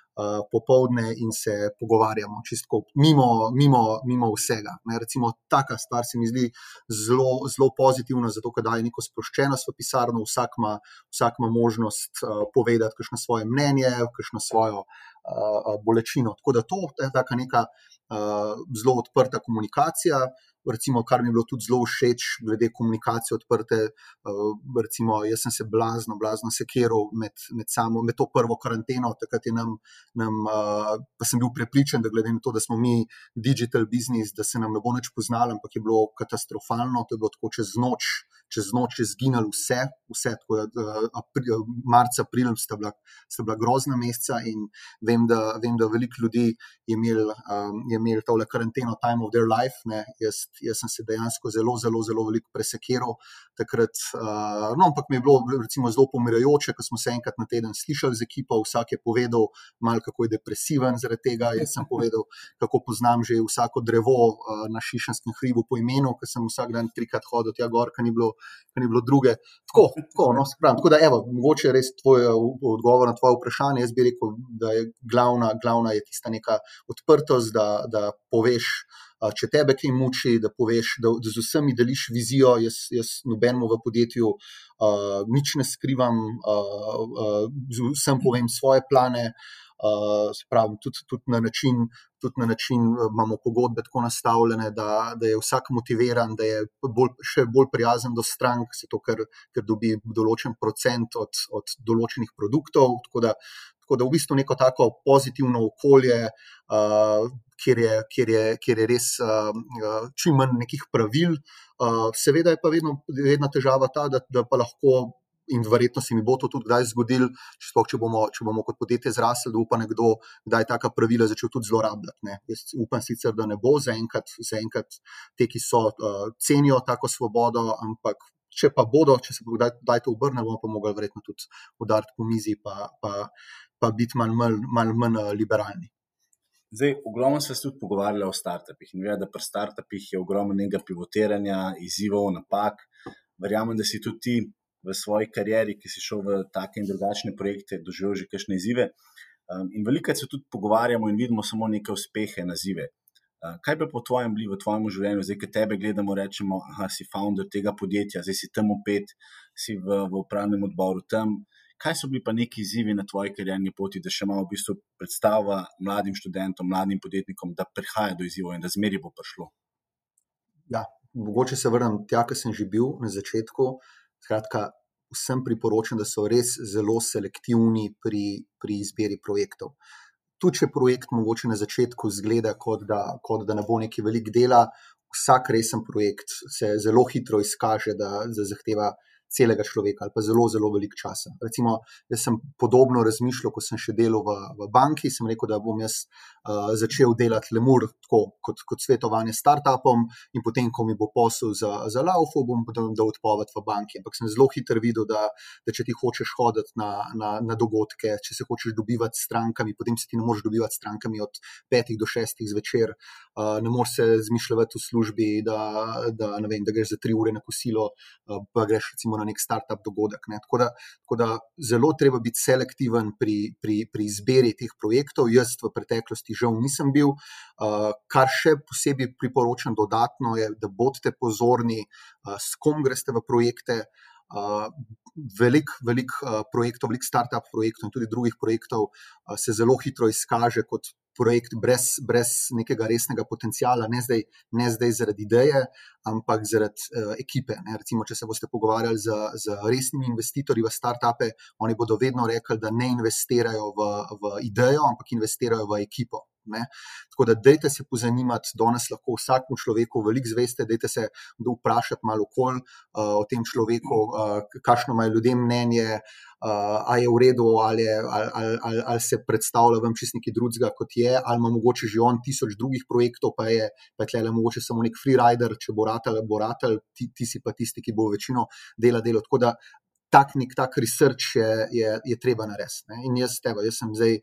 popovdne in se pogovarjamo, čisto mimo, mimo, mimo vsega. Ne, recimo, taka stvar se mi zdi zelo, zelo pozitivna, zato ker daje neko sproščenost v pisarno, vsak ima, vsak ima možnost uh, povedati, kakšno svoje mnenje, kakšno svojo uh, bolečino. Tako da to je ta neka uh, zelo odprta komunikacija. Recimo, kar mi je bilo tudi zelo všeč, glede komunikacije odprte. Uh, recimo, jaz sem se blazno, blazno sekiral med, med, samo, med to prvo karanteno, takrat je nam, nam uh, pa sem bil prepričan, da glede na to, da smo mi digital business, da se nam ne bo več poznalo, ampak je bilo katastrofalno, to je bilo tako čez noč čez noč je zginilo vse, vse tako da april, marca, april sta bila, sta bila grozna meseca in vem, da, vem, da veliko ljudi je imelo um, imel tole karanteno, time of their life. Jaz, jaz sem se dejansko zelo, zelo, zelo veliko presekiral takrat. Uh, no, ampak mi je bilo recimo, zelo pomirajoče, ko smo se enkrat na teden slišali z ekipo, vsak je povedal, mal, kako je depresiven zaradi tega. Jaz sem povedal, kako poznam že vsako drevo uh, na Šišenskem hribu po imenu, ker sem vsak dan trikrat hodil tja gor, ker ni bilo ni bilo druge. Tako, tako, no, spravim, tako da, evo, mogoče je res tvoj uh, odgovor na tvoje vprašanje. Jaz bi rekel, da je glavna, glavna je tista neka odprtost, da, da poveš. Če tebe kaj muči, da poveš, da, da z vsemi deliš vizijo, jaz, jaz nobenemu v podjetju uh, nič ne skrivam, uh, uh, vsem povem svoje plane. Uh, pravim, tudi, tudi, na način, tudi na način uh, imamo pogodbe tako nastavljene, da, da je vsak motiviran, da je bolj, še bolj prijazen do strank, zato ker, ker dobi določen procent od, od določenih produktov. Tako da, tako da v bistvu neko tako pozitivno okolje, uh, kjer, je, kjer, je, kjer je res uh, čim manj nekih pravil. Uh, seveda je pa vedno, vedno težava ta, da, da pa lahko in verjetno se mi bo to tudi kdaj zgodilo, če, če, če bomo kot podjetje zrasli, da upa nekdo, da je taka pravila začel tudi zlorabljati. Jaz upam sicer, da ne bo zaenkrat, zaenkrat te, ki so uh, cenijo tako svobodo, ampak. Če pa bodo, če se bodo kdaj to obrnili, bomo pa mogli verjetno tudi udariti po mizi, pa, pa, pa biti manj, manj, manj, manj liberalni. Zdaj, ogromno se tudi pogovarjali o startupih. In vem, da pri startupih je ogromno nekega pivotiranja, izzivov, napak. Verjamem, da si tudi ti v svoji karieri, ki si šel v take in drugačne projekte, doživel že kakšne izzive. Um, in veliko se tudi pogovarjamo in vidimo samo neke uspehe, nazive. Uh, kaj bi po tvojem bili v tvojem življenju, zdaj, ki tebe gledamo, rečemo, da si founder tega podjetja, zdaj si tam opet, si v, v upravnem odboru tam. Kaj so bili pa neki izzivi na tvoji karjerni poti, da še malo v bistvu predstava mladim študentom, mladim podjetnikom, da prihaja do izzivov in da zmeri bo prišlo? Ja, mogoče se vrnem tja, kjer sem že bil na začetku. Skratka, vsem priporočam, da so res zelo selektivni pri, pri izbiri projektov. tudi če projekt mogoče na začetku zgleda, kot da, kot da ne bo neki velik dela, vsak resen projekt se zelo hitro izkaže, da zahteva celega človeka ali pa zelo, zelo veliko časa. Recimo, jaz sem podobno razmišljal, ko sem še delal v, v banki. Sem rekel, da bom jaz uh, začel delati lemur tako, kot, kot svetovanje startupom, in potem, ko mi bo posel za, za laufo, bom dal odpoved v banki. Ampak sem zelo hitro videl, da, da če ti hočeš hoditi na, na, na dogodke, če se hočeš dobivati s strankami, potem se ti ne moreš dobivati s strankami od petih do šestih zvečer. Uh, ne moreš se zmišljati v službi, da, da, vem, da greš za tri ure na kosilo, uh, pa greš recimo na nek startup dogodek. Ne. Tako, da, tako da zelo treba biti selektiven pri, pri, pri izbiri teh projektov. Jaz v preteklosti žal nisem bil. Uh, kar še posebej priporočam dodatno je, da bodite pozorni, uh, s kom greste v projekte. Uh, velik, velik uh, projektov, velik startup projektov in tudi drugih projektov uh, se zelo hitro izkaže kot projekt brez, brez nekega resnega potencijala, ne zdaj, ne zdaj zaradi ideje, ampak zaradi uh, ekipe. Ne. Recimo, če se boste pogovarjali z, z resnimi investitorji v startupe, oni bodo vedno rekli, da ne investirajo v, v idejo, ampak investirajo v ekipo. Ne. Tako da, dajte se pozanimati, danes lahko vsakmu človeku veliko zveste, dajte se vprašati malo okol uh, o tem človeku, uh, kakšno imajo ljudje mnenje, uh, ali je v redu, ali, ali, ali, ali, ali se predstavlja vam čist nekaj drugega, kot je, ali ima mogoče že on tisoč drugih projektov, pa je pa tle le mogoče samo nek freerider, če bo ratelj, bo ratelj, ti, ti si pa tisti, ki bo večino dela delo. Tako da tak nek tak research je, je, je treba narediti. In jaz, teba, jaz sem zdaj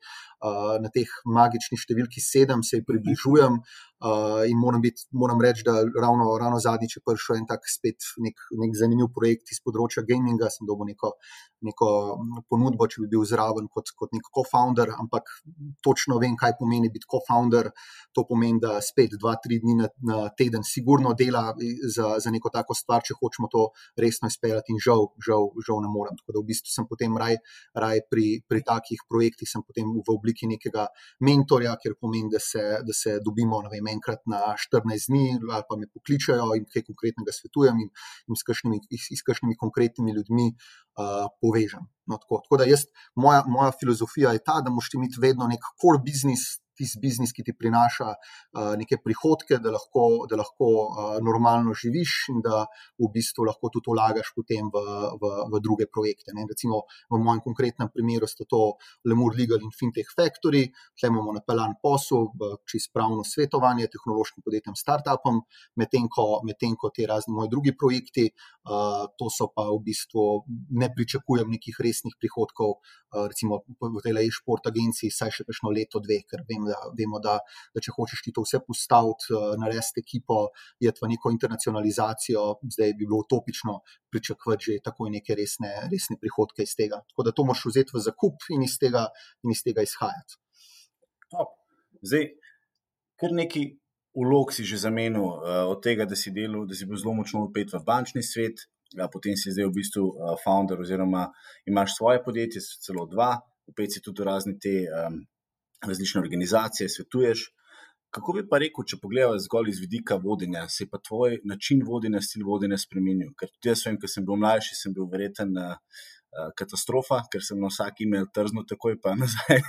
na teh magičnih številki sedem, se približujem. Uh, in moram, biti, moram reči, da ravno, ravno zadnjič je prišel en tak spet nek, nek zanimiv projekt iz področja gaminga. Sem dobil neko, neko ponudbo, če bi bil zraven kot, kot nek co-founder, ampak točno vem, kaj pomeni biti co-founder. To pomeni, da spet dva, tri dni na, na teden sigurno dela za, za neko tako stvar, če hočemo to resno izpeljati, in žal, žal, žal ne morem. Tako da v bistvu sem potem raj, raj pri, pri takih projektih, sem potem v obliki nekega mentorja, ker pomeni, da se, da se dobimo. Vem, enkrat na 14 dni, ali pa me pokličajo in kaj konkretnega svetujem, in, in s kakšnimi, s kakšnimi konkretnimi ljudmi uh, povežem. No, tako, tako da jaz, moja, moja filozofija je ta, da moš imeti vedno nek core business, tisti biznis, ki ti prinaša uh, neke prihodke, da lahko, da lahko uh, normalno živiš in da v bistvu lahko tudi vlagaš potem v, v, v druge projekte. Ne. Recimo v mojem konkretnem primeru sta to Lemur Legal in Fintech Factory, tukaj imamo napeljan posel, čist pravno svetovanje tehnološkim podjetjem, startupom, medtem ko, med ko te razni moji drugi projekti, uh, to so pa v bistvu ne pričakujem nekih resnih prihodkov, uh, recimo v tej e-sport agenciji, saj še kakšno leto, dve, ker vem, da vemo, da, da če hočeš ti to vse postaviti, eh, narediti ekipo, je to neko internacionalizacijo, zdaj bi bilo utopično pričakovati že takoj neke resne, resne prihodke iz tega. Tako da to moš vzeti v zakup in iz tega, in iz tega izhajati. Top. Zdaj, kar neki ulog si že zamenil, uh, od tega, da si, delal, da si bil zelo močno upet v bančni svet, uh, potem si zdaj v bistvu uh, founder, oziroma imaš svoje podjetje, celo dva, upet si tudi razne te um, različne organizacije, svetuješ. Kako bi pa rekel, če pogledaj zgolj iz vidika vodenja, se je pa tvoj način vodenja, stil vodenja spremenil? Ker tudi jaz, vem, ko sem bil mlajši, sem bil verjeten uh, katastrofa, ker sem na vsak e-mail trznil, takoj pa nazaj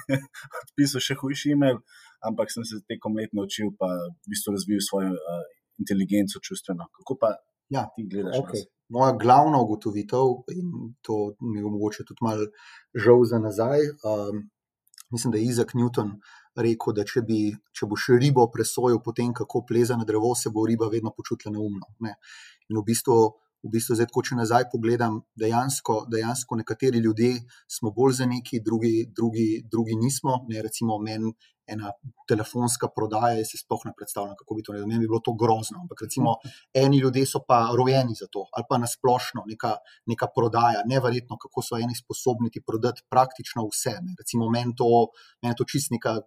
odpisal še hujši e-mail, ampak sem se tekom let naučil, pa v bistvu razvil svojo uh, inteligenco čustveno. Kako pa ja, ti gledaš? Okay. Moja glavna ugotovitev, in to mi je mogoče tudi malo žal za nazaj. Um, mislim, da je Izak Newton rekel, da če, bi, če boš ribo presojal po tem, kako pleza na drevo, se bo riba vedno počutila neumno. Ne. In v bistvu, v bistvu zdaj, ko če nazaj pogledam, dejansko, dejansko nekateri ljudje smo bolj za neki, drugi, drugi, drugi nismo. Ne, recimo, meni ena telefonska prodaja, jaz si sploh ne predstavljam, kako bi to naredil. Meni bi bilo to grozno. Ampak recimo, eni ljudje so pa rojeni za to, ali pa nasplošno neka, neka prodaja, nevrjetno, kako so eni sposobni ti prodati praktično vse. Ne. Recimo, meni to, men to čist neka,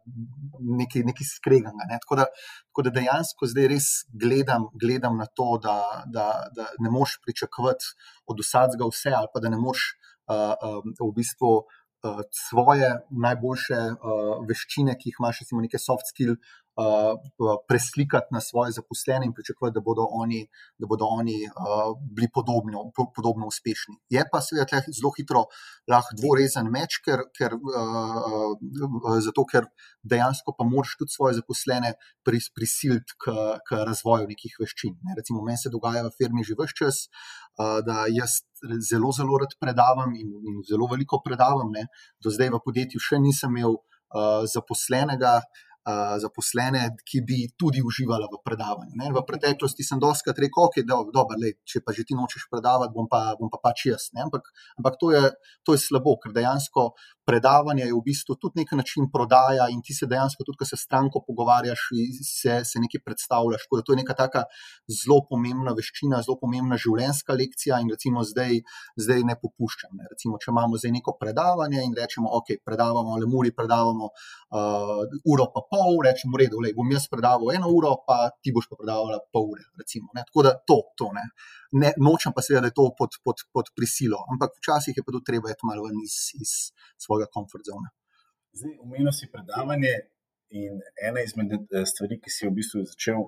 neki, neki skreganga. Ne. Tako, da, tako da dejansko zdaj res gledam, gledam na to, da, da, da ne moš pričakovati od vsakega vse, ali pa da ne moš uh, um, v bistvu. Eh, svoje najboljše uh, veščine, ki jih imaš, recimo, neke soft skill, uh, preslikati na svoje zaposlene in pričakovati, da bodo oni, da bodo oni uh, bili podobno, podobno uspešni. Je pa seveda zelo hitro lahko dvorezen meč, ker, ker, uh, uh, zato ker dejansko pa moraš tudi svoje zaposlene pris, prisiliti k, k razvoju nekih veščin. Ne. Recimo, meni se dogaja v firmi že vse čas. Da jaz zelo, zelo rad predavam in, in zelo veliko predavam. Ne. Do zdaj v podjetju še nisem imel uh, zaposlenega, uh, zaposlene, ki bi tudi uživala v predavanju. Ne? V preteklosti sem doskrat rekel, okay, da okay, če pa že ti nočeš predavati, bom pa, bom pa pač jaz. Ampak, ampak to, je, to je slabo, ker dejansko predavanje je v bistvu tudi nek način prodaja in ti se dejansko tudi, ko se stranko pogovarjaš, se, se nekaj predstavljaš. To je neka taka zelo pomembna veščina, zelo pomembna življenjska lekcija in recimo zdaj, zdaj ne popuščam. Ne? Recimo, če imamo zdaj neko predavanje in rečemo, ok, predavamo le muri, predavamo uh, uro pa pol, rečemo, redo, le, bom jaz predaval eno uro, pa ti boš pa predavala pol ure. Recimo, Tako da to, to ne. ne. Nočem pa seveda, da je to pod, pod, pod prisilo, ampak včasih je pa tudi treba iti malo ven iz, iz svojega komfort zone. Zdaj, umenil si predavanje. In ena izmed eh, stvari, ki si v bistvu začel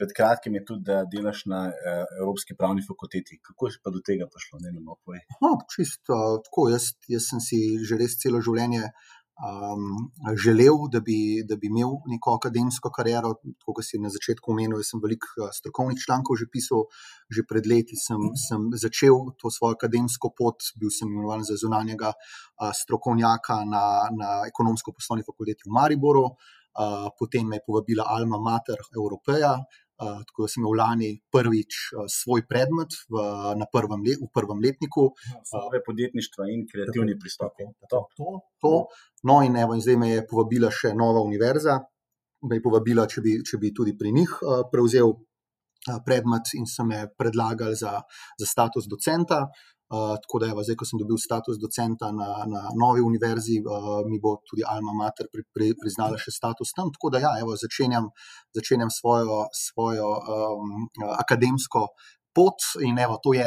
pred kratkim, je tudi, da delaš na uh, Evropski pravni fakulteti. Kako je pa do tega prišlo? Ne, ne, no, čisto tako. Jaz, jaz sem si že res celo življenje uh, um, želel, da bi, da bi imel neko akademsko kariero. Kot si na začetku omenil, sem veliko strokovnih člankov že pisal, že pred leti sem, sem začel to svojo akademsko pot, bil sem imenovan za zunanjega uh, strokovnjaka na, na ekonomsko-poslovni fakulteti v Mariboru. Uh, potem me je povabila Alma Mater Evropeja, tako da sem imel lani prvič uh, svoj predmet v, prvem, let, v prvem letniku. Svoje podjetništvo in kreativni pristop. To, to, to. No, in, evo, in zdaj me je povabila še nova univerza, me je povabila, če bi, če bi tudi pri njih uh, prevzel predmet in so me predlagali za, za status docenta. Uh, tako da, evo, zdaj, ko sem dobil status docenta na, na novi univerzi, uh, mi bo tudi Alma Mater pri, pri, priznala še status tam. Tako da, ja, evo, začenjam, začenjam svojo, svojo um, akademsko pot in evo, to je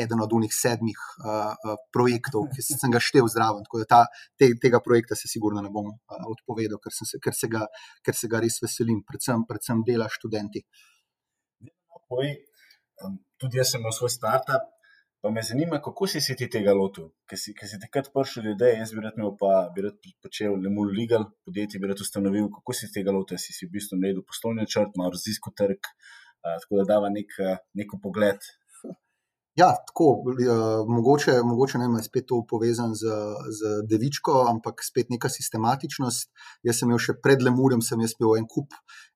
eden od unih sedmih uh, projektov, ki sem ga štev zraven. Tako da ta, te, tega projekta se sigurno ne bom uh, odpovedal, ker, se, ker, se ga, ker se ga res veselim, predvsem, predvsem dela študenti. Tudi jaz sem imel svoj startup, Pa me zanima, kako si se ti tega lotil, ker si, si takrat prišel ljudi, jaz bi rad imel, pa bi rad počel le mul legal, podjetje bi rad ustanovil. Kako si tega lotil, si si v bistvu naredil poslovni načrt, malo raziskal trg, a, tako da dava nek, neko pogled Ja, tako, uh, mogoče, mogoče ne, je spet to povezan z, z devičko, ampak spet neka sistematičnost. Jaz sem imel še pred Lemurjem, sem imel en kup,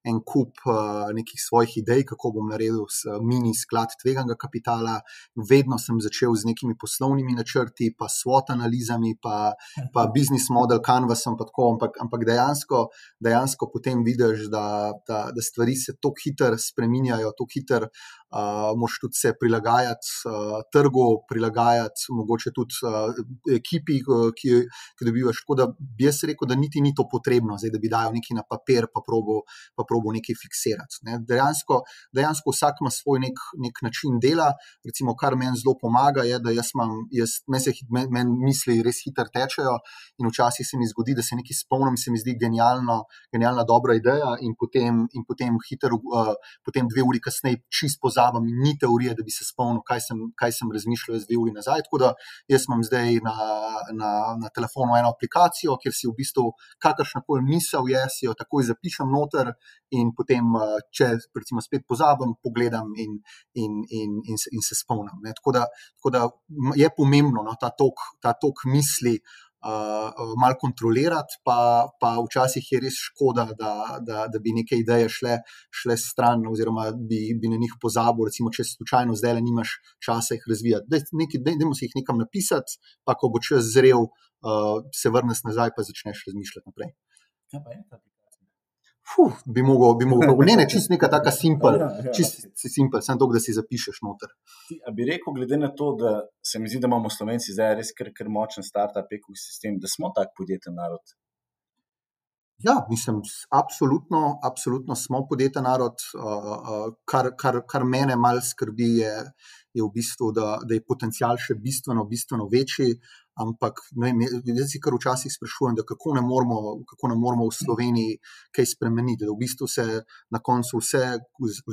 en kup uh, nekih svojih idej, kako bom naredil mini sklad tveganga kapitala. Vedno sem začel z nekimi poslovnimi načrti, pa SWOT analizami, pa, pa business model, canvasom, pa tako, ampak, ampak dejansko, dejansko potem vidiš, da, da, da stvari se tako hitro spreminjajo, tako hitro uh, moš tudi se prilagajati uh, trgu, prilagajati mogoče tudi uh, ekipi, uh, ki, ki dobivaš. Tako da bi jaz rekel, da niti ni to potrebno, zdaj, da bi dajal nekaj na papir, pa probo, pa probo nekaj fiksirati. Ne. Dejansko, dejansko vsak ima svoj nek, nek način dela. Recimo, kar meni zelo pomaga, je, da jaz imam, jaz, meni se men, men misli res hitro tečejo in včasih se mi zgodi, da se nekaj spomnim, se mi zdi genialno, genialna dobra ideja in potem, in potem hiter, uh, potem dve uri kasneje čist pozabim pozabim, ni teorije, da bi se spomnil, kaj sem, kaj sem razmišljal dve uri nazaj. Tako da jaz imam zdaj na, na, na telefonu eno aplikacijo, kjer si v bistvu kakršna koli misel je, si jo takoj zapišem noter in potem, če recimo spet pozabim, pogledam in, in, in, in, in se spomnim. Tako da, tako da je pomembno no, ta tok, ta tok misli uh, malo kontrolirati, pa, pa včasih je res škoda, da, da, da bi neke ideje šle, šle stran, oziroma bi, bi na njih pozabil. Recimo, če slučajno zdaj le nimaš časa jih razvijati. Dajmo si jih nekam napisati, pa ko bo čez zrel, uh, se vrneš nazaj in začneš razmišljati naprej. Kaj pa je ta? Fuh, bi mogel, bi mogel, ne, ne, čist neka taka simpel, ja, ja. čist simpel, samo to, da si zapišeš noter. Ti, bi rekel, glede na to, da se mi zdi, da imamo Slovenci zdaj res kar, kar močen start-up ekosistem, da smo tak podjeten narod. Ja, mislim, absolutno, absolutno smo podjeten narod. Kar, kar, kar mene malo skrbi, je, je v bistvu, da, da je potencial še bistveno, bistveno večji. Ampak jaz si kar včasih sprašujem, kako ne, moramo, kako ne moramo v Sloveniji kaj spremeniti, da v bistvu se na koncu vse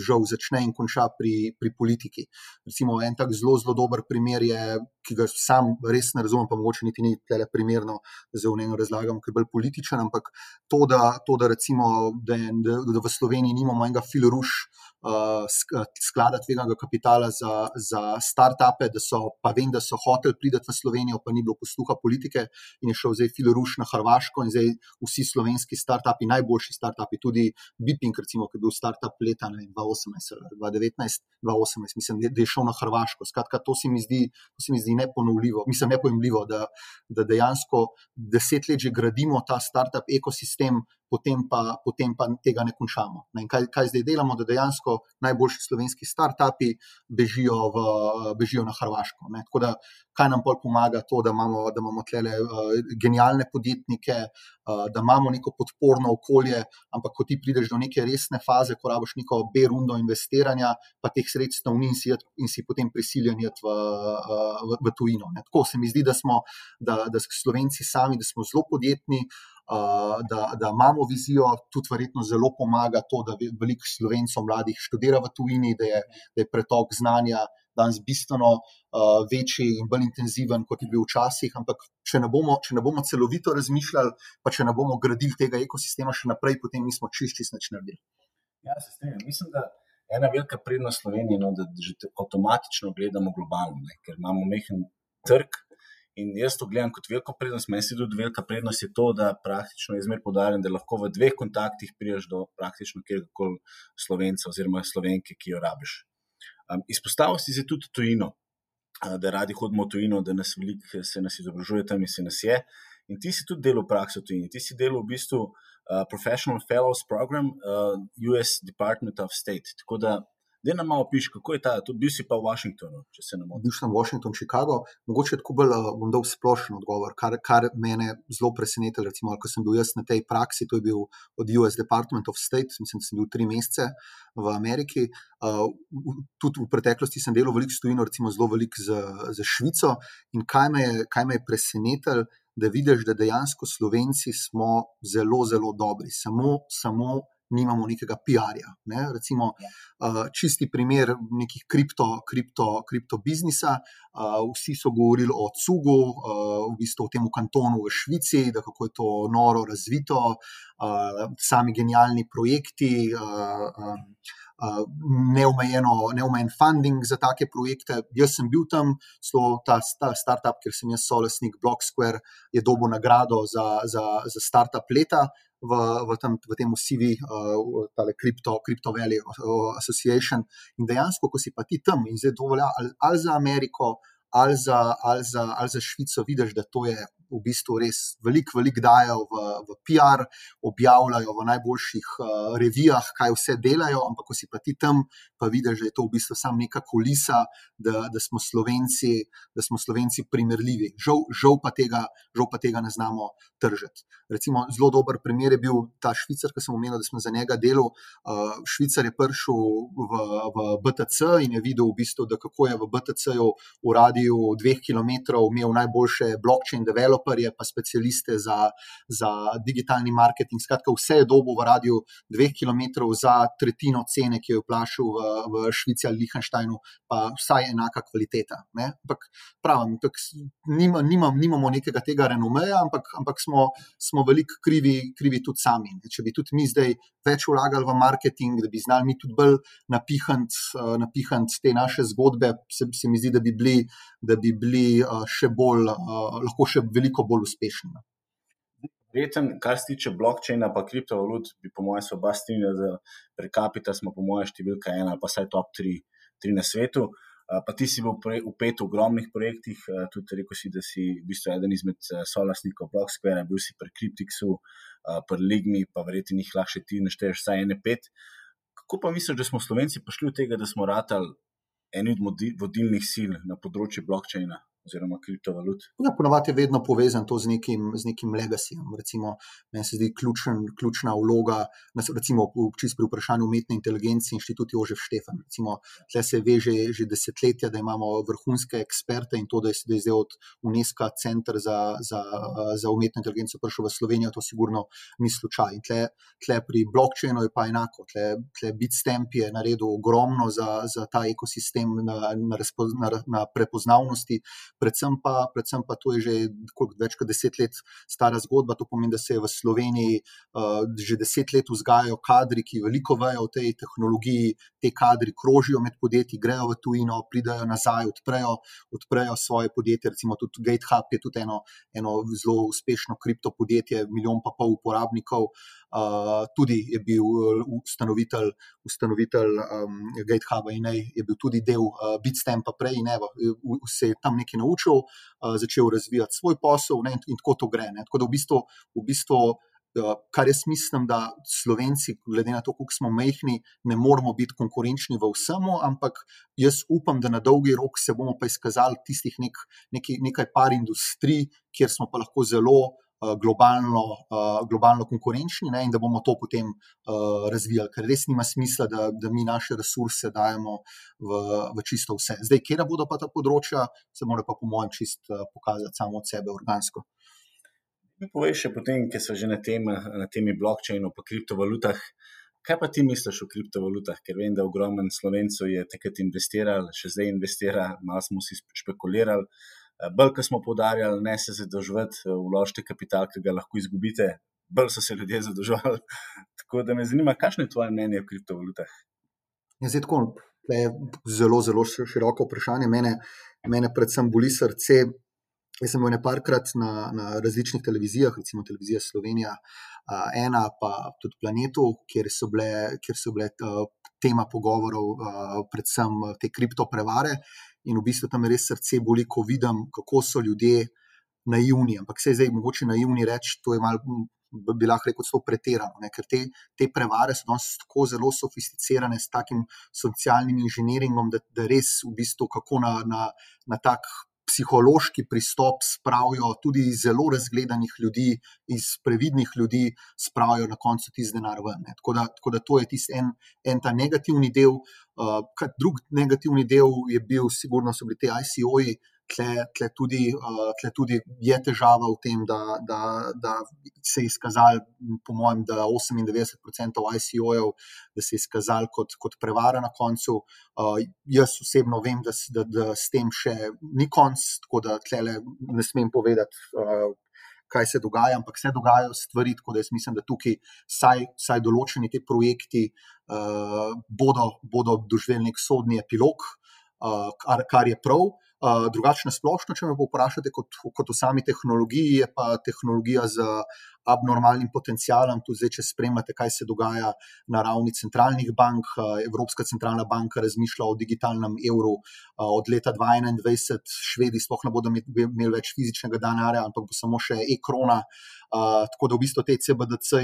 žal začne in konča pri, pri politiki. Recimo en tak zelo, zelo dober primer je, ki ga sam res ne razumem, pa mogoče niti ni tele primerno, da zelo ne razlagam, ker je bolj političen, ampak to, da, to, da recimo, da, da, da v Sloveniji nimamo enega filoruš uh, sklada tveganega kapitala za, za start-upe, da so, pa vem, da so hoteli priti v Slovenijo, pa ni bilo posluha politike in je šel zdaj Filoruš na Hrvaško in zdaj vsi slovenski start-upi, najboljši start-upi, tudi Biping, recimo, ki je bil start-up leta vem, 2018, 2019, 2018, mislim, da je šel na Hrvaško. Skratka, to se mi zdi, to se mi zdi neponovljivo, mislim, nepojemljivo, da, da dejansko deset let že gradimo ta start-up ekosistem, potem pa, potem pa tega ne končamo. Ne, kaj, kaj zdaj delamo, da dejansko najboljši slovenski start-upi bežijo, v, bežijo na Hrvaško. Ne. Tako da, kaj nam bolj pomaga to, da imamo, da imamo tle uh, genialne podjetnike, uh, da imamo neko podporno okolje, ampak ko ti prideš do neke resne faze, ko rabiš neko B-rundo investiranja, pa teh sredstev ni in si, in si potem prisiljen iti v, v, v tujino. Ne. Tako se mi zdi, da smo, da, da Slovenci sami, da smo zelo podjetni da, da imamo vizijo, tudi verjetno zelo pomaga to, da veliko slovencov mladih študira v tujini, da je, da je pretok znanja danes bistveno uh, večji in bolj intenziven, kot je bil včasih. Ampak, če ne, bomo, če ne bomo celovito razmišljali, pa če ne bomo gradili tega ekosistema še naprej, potem nismo čist, čist nič naredili. Ja, se strinjam. Mislim, da je ena velika prednost Slovenije, no, da že avtomatično gledamo globalno, ne, ker imamo mehen trg. In jaz to gledam kot veliko prednost. Meni se tudi velika prednost je to, da praktično izmer podarim, da lahko v dveh kontaktih priješ do praktično kjerkoli slovenca oziroma slovenke, ki jo rabiš. Um, izpostavil si se tudi tujino, da radi hodimo v tujino, da nas veliko se nas izobražuje tam in se nas je. In ti si tudi delal prakso v tujini. Ti si delal v bistvu uh, Professional Fellows Program uh, US Department of State. Tako da Da nam malo piši, kako je ta, tudi bil si pa v Washingtonu, če se ne motim. Bil sem v Washingtonu, Chicago, mogoče tako bolj uh, bom dal splošen odgovor, kar, kar mene zelo presenetilo. Recimo, ko sem bil jaz na tej praksi, to je bil od US Department of State, mislim, da sem bil tri mesece v Ameriki. Uh, tudi v preteklosti sem delal veliko s tujino, recimo zelo veliko z, z Švico. In kaj me je, kaj me je presenetilo, da vidiš, da dejansko Slovenci smo zelo, zelo dobri. Samo, samo nimamo nekega PR-ja. Ne? Recimo, uh, čisti primer nekih kripto, kripto, kripto biznisa. Uh, vsi so govorili o Cugu, uh, v bistvu o tem kantonu v Švici, da kako je to noro razvito, uh, sami genialni projekti. Uh, um, neomejeno, neomejen funding za take projekte. Jaz sem bil tam, zelo ta, ta startup, ker sem jaz solesnik Block Square, je dobil nagrado za, za, za startup leta v, v, tem, v tem CV, uh, tale Crypto, Crypto Valley Association. In dejansko, ko si pa ti tam in zdaj dovolja ali, ali za Ameriko, ali za, ali, za, ali za Švico, vidiš, da to je v bistvu res veliko, veliko dajo v, v PR, objavljajo v najboljših uh, revijah, kaj vse delajo, ampak ko si pa ti tam, pa vidiš, da je to v bistvu samo neka kulisa, da, da, smo Slovenci, da smo Slovenci primerljivi. Žal, žal, pa tega, žal pa tega ne znamo tržiti. Recimo, zelo dober primer je bil ta Švicar, ki sem omenil, da smo za njega delali. Uh, Švicar je prišel v, v BTC in je videl, v bistvu, da kako je v BTC-ju v radiju dveh km imel najboljše blockchain developer developerje, pa specialiste za, za digitalni marketing. Skratka, vse je dobo v radiju dveh km za tretjino cene, ki jo je plačal v, v Švici ali Liechtensteinu, pa vsaj enaka kvaliteta. Ampak pravim, tak, nima, nimam, nimamo nekega tega renomeja, ampak, ampak smo, smo veliko krivi, krivi tudi sami. Ne? Če bi tudi mi zdaj več vlagali v marketing, da bi znali mi tudi bolj napihati uh, napihant te naše zgodbe, se, se mi zdi, da bi bili, da bi bili uh, še bolj, uh, lahko še veliko veliko bolj uspešni. No. Reten, kar se tiče blockchaina, pa kriptovalut, bi po mojem se oba strinjala, da prekapita smo po mojem številka ena, pa vsaj top tri, tri na svetu. Pa ti si bil upet v ogromnih projektih, tudi rekel si, da si v bistvu eden izmed solasnikov Blocksquare, bil si pri Cryptixu, pri Ligmi, pa verjetno jih lahko še ti našteješ vsaj ene pet. Kako pa misliš, da smo Slovenci prišli od tega, da smo ratali eni od vodilnih sil na področju blockchaina oziroma kriptovalut? Ja, ponovadi je vedno povezan to z nekim, z nekim legacyjem. Recimo, meni se zdi ključen, ključna vloga, recimo čist pri vprašanju umetne inteligence, inštitut Jožef Štefan. Recimo, tle se ve že, desetletja, da imamo vrhunske eksperte in to, da je, da je zdaj od UNESCO center za, za, za umetno inteligenco prišel v Slovenijo, to sigurno ni slučaj. In tle, tle pri blockchainu je pa enako. Tle, tle Bitstamp je naredil ogromno za, za ta ekosistem na, na, na, na prepoznavnosti, predvsem pa, predvsem pa to je že več kot deset let stara zgodba. To pomeni, da se v Sloveniji uh, že deset let vzgajajo kadri, ki veliko vejo o tej tehnologiji, te kadri krožijo med podjetji, grejo v tujino, pridajo nazaj, odprejo, odprejo svoje podjetje. Recimo tudi GateHub je tudi eno, eno zelo uspešno kriptopodjetje, milijon pa pol uporabnikov. Uh, tudi je bil ustanovitelj, ustanovitelj um, GateHuba in je bil tudi del uh, Bitstampa prej in evo, se je tam nekaj naučil, uh, začel razvijati svoj posel ne, in, in tako to gre. Ne. Tako da v bistvu, v bistvu uh, kar jaz mislim, da Slovenci, glede na to, koliko smo mehni, ne moramo biti konkurenčni v vsemu, ampak jaz upam, da na dolgi rok se bomo pa izkazali tistih nek, nekaj, nekaj par industrij, kjer smo pa lahko zelo. Globalno, globalno konkurenčni ne, in da bomo to potem uh, razvijali, ker res nima smisla, da, da mi naše resurse dajemo v, v čisto vse. Zdaj, kje bodo pa ta področja, se mora pa, po mojem, čist pokazati samo od sebe organsko. Mi povej še potem, ker so že na, tem, na temi blokčinu, pa kriptovalutah. Kaj pa ti misliš o kriptovalutah? Ker vem, da ogromen slovencev je takrat investiral, še zdaj investira, malo smo si špekulirali. Bolj, ko smo podarjali, ne se zadolžiti, vložite kapital, ki ga lahko izgubite, bolj so se ljudje zadolževali. Tako da me zanima, kakšno je tvoje mnenje o kriptovalutah? Ja, zdaj, tako, je zelo, zelo široko vprašanje. Mene, mene predvsem boli srce, Jaz sem bil nekajkrat na, na različnih televizijah, recimo televizija Slovenija, uh, ena pa tudi Planetu, kjer so bile, kjer so bile tema pogovorov, predvsem te kriptoprevare. In v bistvu tam res srce boli, ko vidim, kako so ljudje naivni. Ampak se je zdaj mogoče naivni reči, to je malo. Bi lahko rekel, da so pretirano, ne? ker te, te prevare so danes tako zelo sofisticirane s takim socialnim inženiringom, da, da res v bistvu kako na, na, na tak psihološki pristop spravijo tudi iz zelo razgledanih ljudi, iz previdnih ljudi, spravijo na koncu tisti denar ven. Tako da, tako da to je tisti en, en ta negativni del. Uh, drug negativni del je bil, sigurno so bili ti ICO-ji, tle, tle, tudi, uh, tle tudi je težava v tem, da, da, da se je izkazalo, po mojem, da 98% ICO-jev, da se je izkazalo kot, kot prevara na koncu. Uh, jaz osebno vem, da, da, da s tem še ni konc, tako da tle ne smem povedati. Uh, Kaj se dogaja, ampak se dogajajo stvari, tako da jaz mislim, da tukaj vsaj, vsaj določeni ti projekti uh, bodo, bodo doživeli nek sodni epilog, uh, kar, kar je prav. Uh, drugačne splošno, če me vprašate, kot, kot v sami tehnologiji, je pa tehnologija z abnormalnim potencialom. Tudi zdaj, če spremljate, kaj se dogaja na ravni centralnih bank. Evropska centralna banka razmišlja o digitalnem evru od leta 2021, švedi sploh ne bodo imeli več fizičnega denarja, ampak bo samo še e-krona. Uh, tako da v bistvu te CBDC,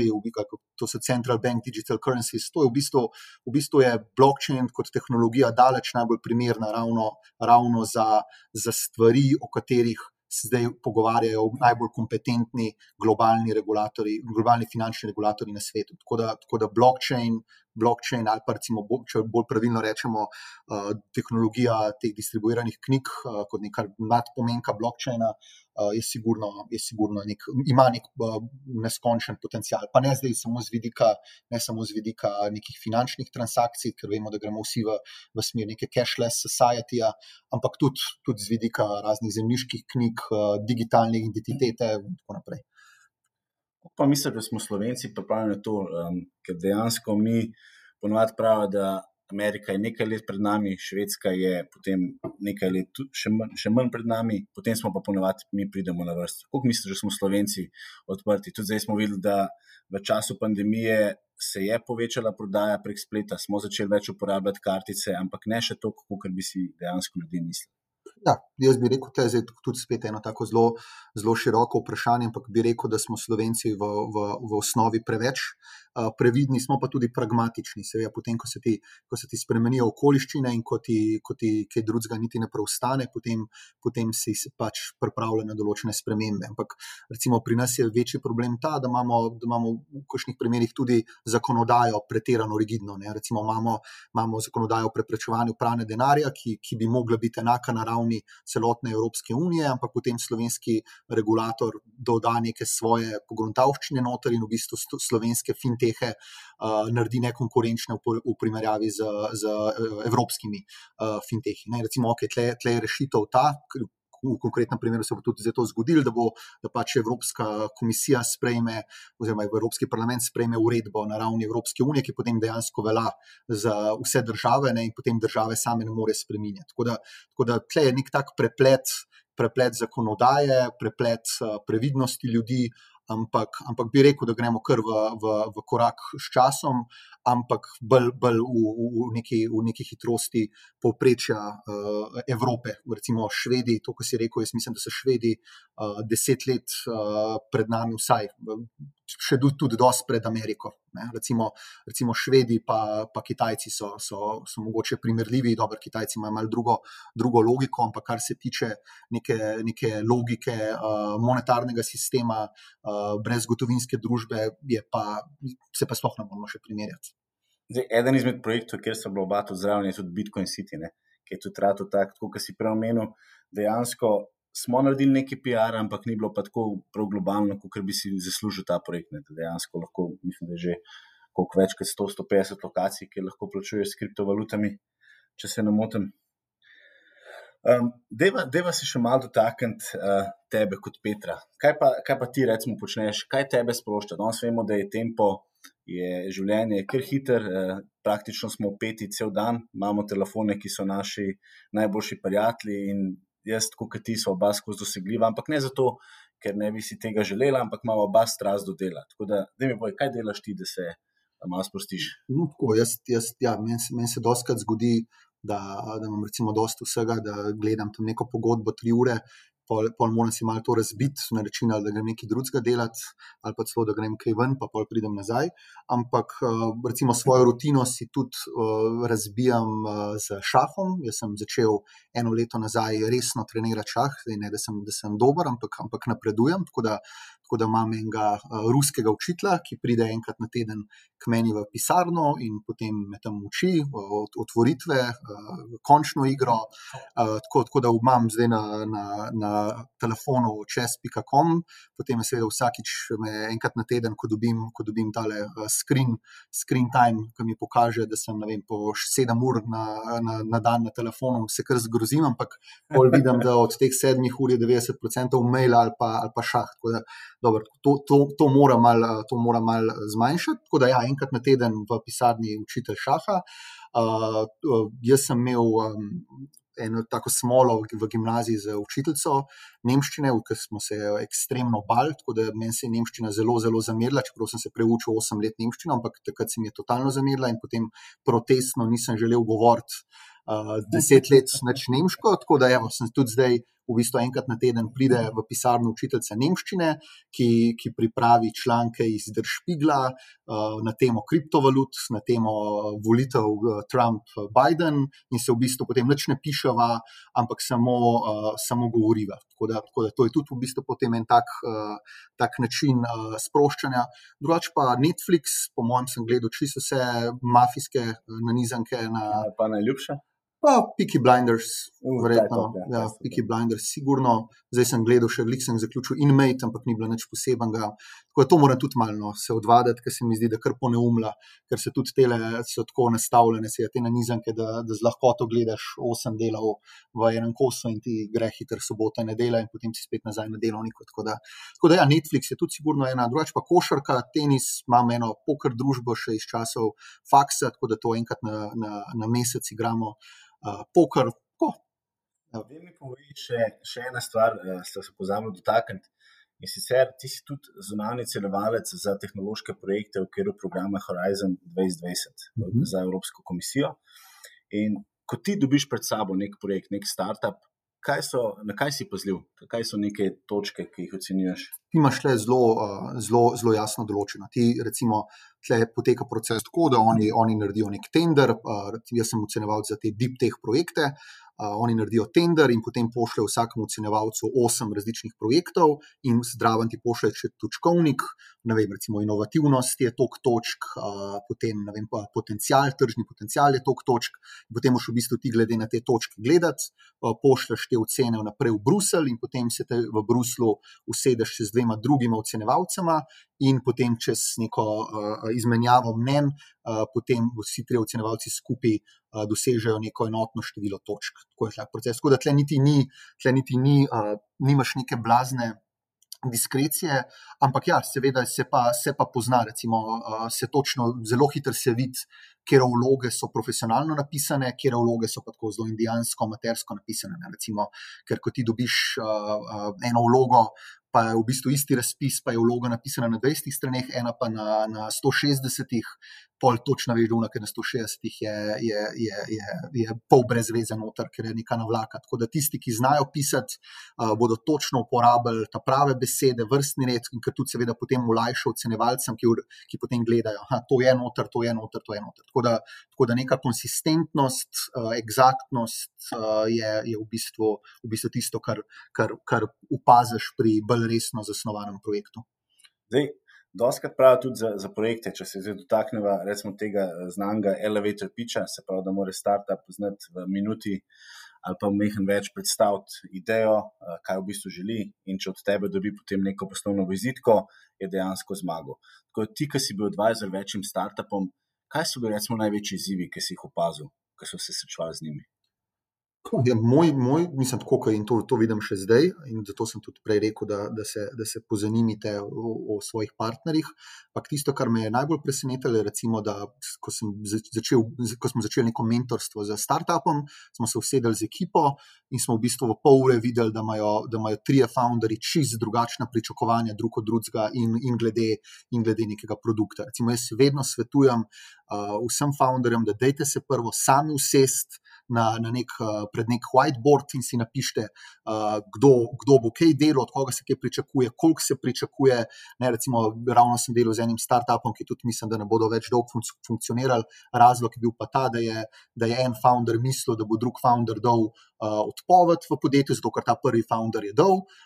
to so Central Bank Digital Currencies, to je v bistvu, v bistvu je blockchain kot tehnologija daleč najbolj primerna ravno, ravno za, za stvari, o katerih se zdaj pogovarjajo najbolj kompetentni globalni globalni finančni regulatori na svetu. Tako da, tako da blockchain, blockchain ali pa recimo, če bolj pravilno rečemo, uh, tehnologija teh distribuiranih knjig, uh, kot neka nadpomenka blockchaina, je sigurno, je sigurno nek, ima nek uh, neskončen potencial. Pa ne zdaj samo z vidika, ne samo z vidika nekih finančnih transakcij, ker vemo, da gremo vsi v, v smer neke cashless society, ampak tudi, tudi z vidika raznih zemljiških knjig, uh, digitalne identitete in tako naprej. Pa mislim, da smo Slovenci pripravljeni na to, um, ker dejansko mi ponovadi pravimo, da Amerika je nekaj let pred nami, Švedska je potem nekaj let še manj, še manj pred nami, potem smo pa ponovadi mi pridemo na vrsto. Kako misliš, da smo Slovenci odprti? Tudi zdaj smo videli, da v času pandemije se je povečala prodaja prek spleta, smo začeli več uporabljati kartice, ampak ne še toliko, kot bi si dejansko ljudje mislili. Ja, jaz bi rekel, da je tudi spet eno tako zelo, zelo široko vprašanje, ampak bi rekel, da smo Slovenci v, v, v osnovi preveč previdni, smo pa tudi pragmatični. Seveda, potem, ko se, ti, ko se ti spremenijo okoliščine in ko ti, ko ti kaj drugega niti ne preostane, potem, potem si pač pripravljen na določene spremembe. Ampak recimo pri nas je večji problem ta, da imamo, da imamo v kakšnih primerih tudi zakonodajo pretirano rigidno. Ne. Recimo imamo, imamo zakonodajo o preprečevanju pranja denarja, ki, ki bi mogla biti enaka na ravni ravni celotne Evropske unije, ampak potem slovenski regulator doda neke svoje pogruntavščine noter in v bistvu slovenske fintehe uh, naredi nekonkurenčne v, v primerjavi z, z uh, evropskimi uh, fintehi. Ne? Recimo, ok, tle, tle je rešitev ta. V konkretnem primeru se bo tudi zato zgodilo, da bo da pač Evropska komisija sprejme, oziroma Evropski parlament sprejme uredbo na ravni Evropske unije, ki potem dejansko velja za vse države ne, in potem države same ne more spremenjati. Tako da, tako da tle je nek tak preplet, preplet zakonodaje, preplet previdnosti ljudi, ampak, ampak bi rekel, da gremo kar v, v, v korak s časom, ampak bolj, bolj v, v, neki, v neki hitrosti povprečja uh, Evrope. Recimo Švedi, to, kar si rekel, jaz mislim, da so Švedi uh, deset let uh, pred nami, vsaj še tudi dosti pred Ameriko. Recimo, recimo Švedi pa, pa Kitajci so, so, so mogoče primerljivi, dobro, Kitajci imajo malo drugo, drugo logiko, ampak kar se tiče neke, neke logike uh, monetarnega sistema, uh, brezgotovinske družbe, pa, se pa sploh ne moramo še primerjati. Zdaj, eden izmed projektov, kjer so bili oba tu zraven, je tudi Bitcoin City, ne? ki je tudi rado tako, kot si prej omenil. Dejansko smo naredili neki PR, ampak ni bilo pa tako prav globalno, kot bi si zaslužil ta projekt. Ne? Dejansko lahko, mislim, da je že koliko več kot 100-150 lokacij, ki lahko plačujejo s kriptovalutami, če se ne motim. Um, deva, deva se še malo dotakniti uh, tebe kot Petra. Kaj pa, kaj pa ti, recimo, počneš, kaj tebe sprošča? Danes vemo, da je tempo, je življenje kar hiter, uh, praktično smo peti cel dan, imamo telefone, ki so naši najboljši prijatelji in jaz, kot ti, so oba skozi dosegljiva, ampak ne zato, ker ne bi si tega želela, ampak imamo oba strast do dela. Tako da, da mi boj, kaj delaš ti, da se malo sprostiš? No, tako, jaz, jaz, ja, meni men se doskrat zgodi, da, da imam recimo dosto vsega, da gledam tam neko pogodbo tri ure pol, pol moram si malo to razbiti, na način, da grem nekaj drugega delati, ali pa celo da grem kaj ven, pa pol pridem nazaj. Ampak eh, recimo svojo rutino si tudi uh, razbijam z šahom. Jaz sem začel eno leto nazaj resno trenirati šah, Zdaj, ne da sem, da sem dober, ampak, ampak napredujem. Tako da, tako da imam enega uh, ruskega učitelja, ki pride enkrat na teden k meni v pisarno in potem me tam uči, od otvoritve, uh, končno igro. Uh, tako, tako da imam zdaj na, na, na telefonu čez.com, potem je seveda vsakič enkrat na teden, ko dobim, ko dobim tale screen, screen time, ki mi pokaže, da sem vem, po sedem ur na, na, na dan na telefonu, se kar zgrozim, ampak bolj vidim, da od teh sedmih ur je 90% mail ali pa, ali pa šah. Dobar, to, to, to mora malo mal zmanjšati. Tako da, ja, enkrat na teden v pisarni učitelj šaha. Uh, jaz sem imel um, eno tako smolo v gimnaziji z učiteljico nemščine, ker smo se ekstremno bali, tako da meni se je nemščina zelo, zelo zamerila. Čeprav sem se preučil 8 let nemščino, ampak takrat se mi je totalno zamerila in potem protestno nisem želel govoriti. Uh, deset let več nemško, tako da evo, sem tudi zdaj v bistvu enkrat na teden pride v pisarno učiteljica nemščine, ki, ki pripravi članke iz Držpigla uh, na temo kriptovalut, na temo volitev uh, Trump-Biden in se v bistvu potem nič ne piševa, ampak samo, uh, samo govoriva. Tako da, tako da to je tudi v bistvu potem en tak, uh, tak način uh, sproščanja. Drugač pa Netflix, po mojem, sem gledal čisto vse mafijske nanizanke. Na, ja, pa najljubše. Pa, Piki Blinders, verjetno. Ja, ja Piki Blinders, sigurno. Zdaj sem gledal še, lik sem zaključil Inmate, ampak ni bilo nič posebnega. Tako da to mora tudi malo no, se odvaditi, ker se mi zdi, da kar poneumlja, ker se tudi tele so tako nastavljene, se te nanizanke, da, da z lahkoto gledaš osem delov v enem kosu in ti gre hiter sobota in nedela in potem si spet nazaj na delovniku. Tako da, tako da ja, Netflix je tudi sigurno ena, drugače pa košarka, tenis, imam eno poker družbo še iz časov faksa, tako da to enkrat na, na, na mesec igramo uh, poker. Da ja. mi povej še, še ena stvar, da uh, ste se pozabili dotakniti. In sicer ti si tudi zunanji celovalec za tehnološke projekte v okviru programa Horizon 2020 uh -huh. za Evropsko komisijo. In ko ti dobiš pred sabo nek projekt, nek startup, kaj so, na kaj si pazljiv, kaj so neke točke, ki jih ocenjuješ? Ti imaš le zelo, zelo, zelo jasno določeno. Ti, recimo, tle poteka proces tako, da oni, oni naredijo nek tender. Jaz sem ocenjeval za te deep tech projekte. Oni naredijo tender in potem pošljejo vsakemu ocenjevalcu osem različnih projektov, in zdravo ti pošljejo še točkovnik, vem, recimo inovativnost je tok točk, uh, potem vem, potencial, tržni potencial je tok točk. Potem moš v bistvu ti glede na te točke gledati, uh, pošlješ te ocene naprej v Bruselj in potem se te v Bruslu usedeš z dvema drugima ocenjevalcema in potem čez neko uh, izmenjavo mnen, uh, potem vsi tri ocenjevalci skupaj dosežejo neko enotno število točk. Tako je tak proces. Tako da tle niti ni, tle niti ni, uh, nimaš neke blazne. Diskrecije, ampak ja, seveda se pa, se pa pozna, recimo, uh, se točno zelo hitro se vidi, kje vloge so profesionalno napisane, kje vloge so pa tako zelo indijansko, matersko napisane. Recimo, ker ko ti dobiš uh, uh, eno vlogo, pa je v bistvu isti razpis, pa je vloga napisana na 20 straneh, ena pa na, na 160, pol točno veš, da na 160 je, je, je, je, je pol brez veze noter, ker je neka navlaka. Tako da tisti, ki znajo pisati, uh, bodo točno uporabljali ta prave besede, vrstni red, in kar tudi seveda potem ulajša ocenevalcem, ki, ki potem gledajo, da to je noter, to je noter, to je noter. Tako da, tako da neka konsistentnost, uh, egzaktnost uh, je, je v, bistvu, v bistvu tisto, kar, kar, kar upaziš pri bolj resno zasnovanem projektu. Zdaj, Doskrat pravijo tudi za, za projekte, če se zdaj dotaknemo recimo tega znanga elevator pitcha, se pravi, da mora startup znati v minuti ali pa v mehen več predstaviti idejo, eh, kaj v bistvu želi in če od tebe dobi potem neko poslovno vizitko, je dejansko zmagal. Tako ti, ki si bil advisor večjim startupom, kaj so bili recimo največji izzivi, ki si jih opazil, ki so se srečevali z njimi? Ja, moj, moj, mislim, tako in to, to vidim še zdaj, in zato sem tudi prej rekel, da, da, se, da se pozanimite o, o svojih partnerjih. Ampak tisto, kar me je najbolj presenetilo, je, recimo, da ko, začel, ko smo začeli neko mentorstvo za startupom, smo se usedeli z ekipo in smo v bistvu v pol ure videli, da imajo, da imajo trije founderji čist drugačna pričakovanja drug od drugega in, in, glede, in glede nekega produkta. Recimo, jaz vedno svetujem vsem founderjem, da dejte se prvo sami usest na, na nek, uh, pred nek whiteboard in si napišete, uh, kdo, kdo bo kaj delal, od koga se kaj pričakuje, koliko se pričakuje. Ne, recimo, ravno sem delal z enim startupom, ki tudi mislim, da ne bodo več dolgo fun funkcionirali. Razlog je bil pa ta, da je, da je en founder mislil, da bo drug founder dal uh, odpoved v podjetju, zato ker ta prvi founder je dal uh,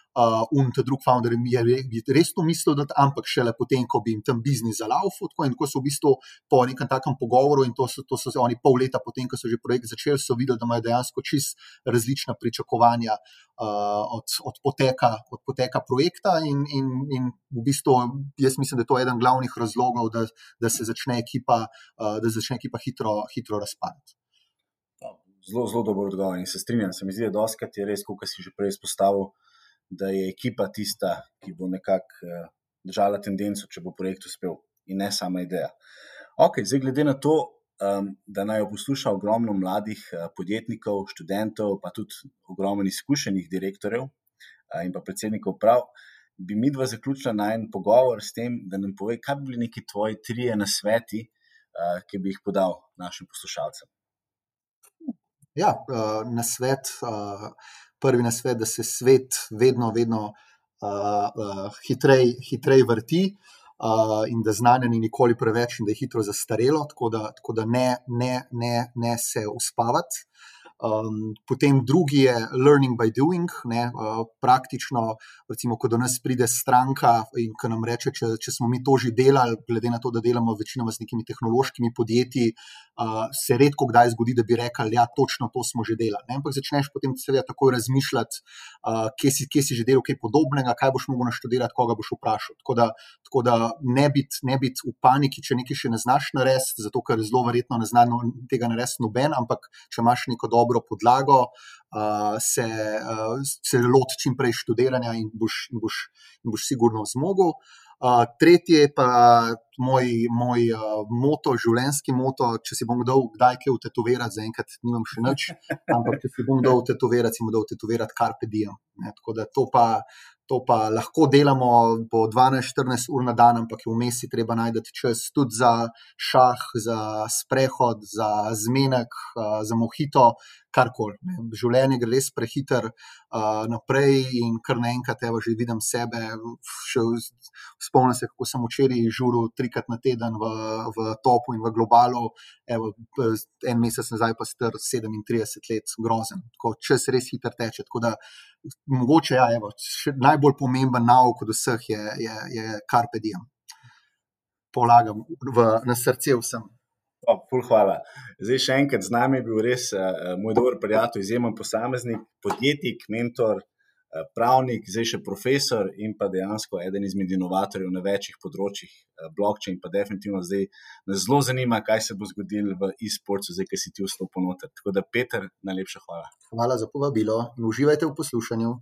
in ta drugi founder je, je res to mislil, da, ampak šele potem, ko bi jim tam biznis zalaufal. In ko so v bistvu po nekem takem pogovoru, in to so, to so oni pol leta potem, ko so že projekt začeli, so videli, da imajo dejansko čist različna pričakovanja uh, od, od, poteka, od poteka projekta. In, in, in v bistvu jaz mislim, da je to eden glavnih razlogov, da, da se začne ekipa, uh, da začne ekipa hitro, hitro razpadati. Zelo, zelo dobro odgovor in se strinjam. Se mi zdi, da doskrat je res, kot si že prej izpostavil, da je ekipa tista, ki bo nekako uh, držala tendenco, če bo projekt uspel, in ne sama ideja. Ok, zdaj glede na to, um, da naj jo posluša ogromno mladih uh, podjetnikov, študentov, pa tudi ogromno izkušenih direktorjev uh, in pa predsednikov prav. Bi mi dva zaključila na en pogovor s tem, da nam pove, kaj bi bili neki tvoji trije nasveti, uh, ki bi jih podal našim poslušalcem. Ja, uh, na svet. Prvi na svet, da se svet vedno, vedno uh, uh, hitreje hitrej vrti uh, in da znanje ni nikoli preveč in da je hitro zastarelo, tako da, tako da ne, ne, ne, ne se uspavati. Um, potem drugi je learning by doing, ne, uh, praktično, recimo, ko do nas pride stranka in ko nam reče, če, če smo mi to že delali, glede na to, da delamo večinoma z nekimi tehnološkimi podjetji, uh, se redko kdaj zgodi, da bi rekli, da ja, točno to smo že delali. Ne, ampak začneš potem seveda takoj razmišljati, uh, kje, si, kje si že delal kaj podobnega, kaj boš mogel naštudirati, koga boš vprašal. Tako da, tako da ne biti bit v paniki, če nekaj še ne znaš narediti, zato ker zelo verjetno ne znaš tega narediti noben, ampak če imaš neko dobro podlago, uh, se, uh, se loti čim prej študiranja in boš, in boš, in boš sigurno zmogel. Uh, tretje je pa moj, moj uh, moto, življenjski moto. Če si bom dal kdaj kaj utetovirati, zaenkrat nimam še nič, ampak če si bom dal utetovirati, si bom dal utetovirati Carpe Diem. Ne, tako da to pa, To pa lahko delamo po 12-14 ur na dan, ampak je vmes si treba najti čas tudi za šah, za sprehod, za zmenek, za mohito, karkoli. Življenje gre res prehiter uh, naprej in kar naenkrat, evo, že vidim sebe. Spomnim se, kako sem včeraj žuril trikrat na teden v, v topu in v globalu, evo, en mesec nazaj pa star 37 let, grozen. Tako, čas res hiter teče. Da, mogoče ja, evo, najbolj pomemben nauk od vseh je, je, je karpe diem. Polagam v, na srce vsem. Oh, hvala. Zdaj, še enkrat, z nami je bil res uh, moj dober prijatelj, izjemen posameznik, podjetnik, mentor, uh, pravnik, zdaj še profesor in pa dejansko eden izmed inovatorjev na večjih področjih, uh, blockchain. Pa definitivno zdaj nas zelo zanima, kaj se bo zgodilo v e-sportu, zdaj, ki si ti vstopil noter. Tako da, Peter, najlepša hvala. Hvala za povabilo in uživajte v poslušanju.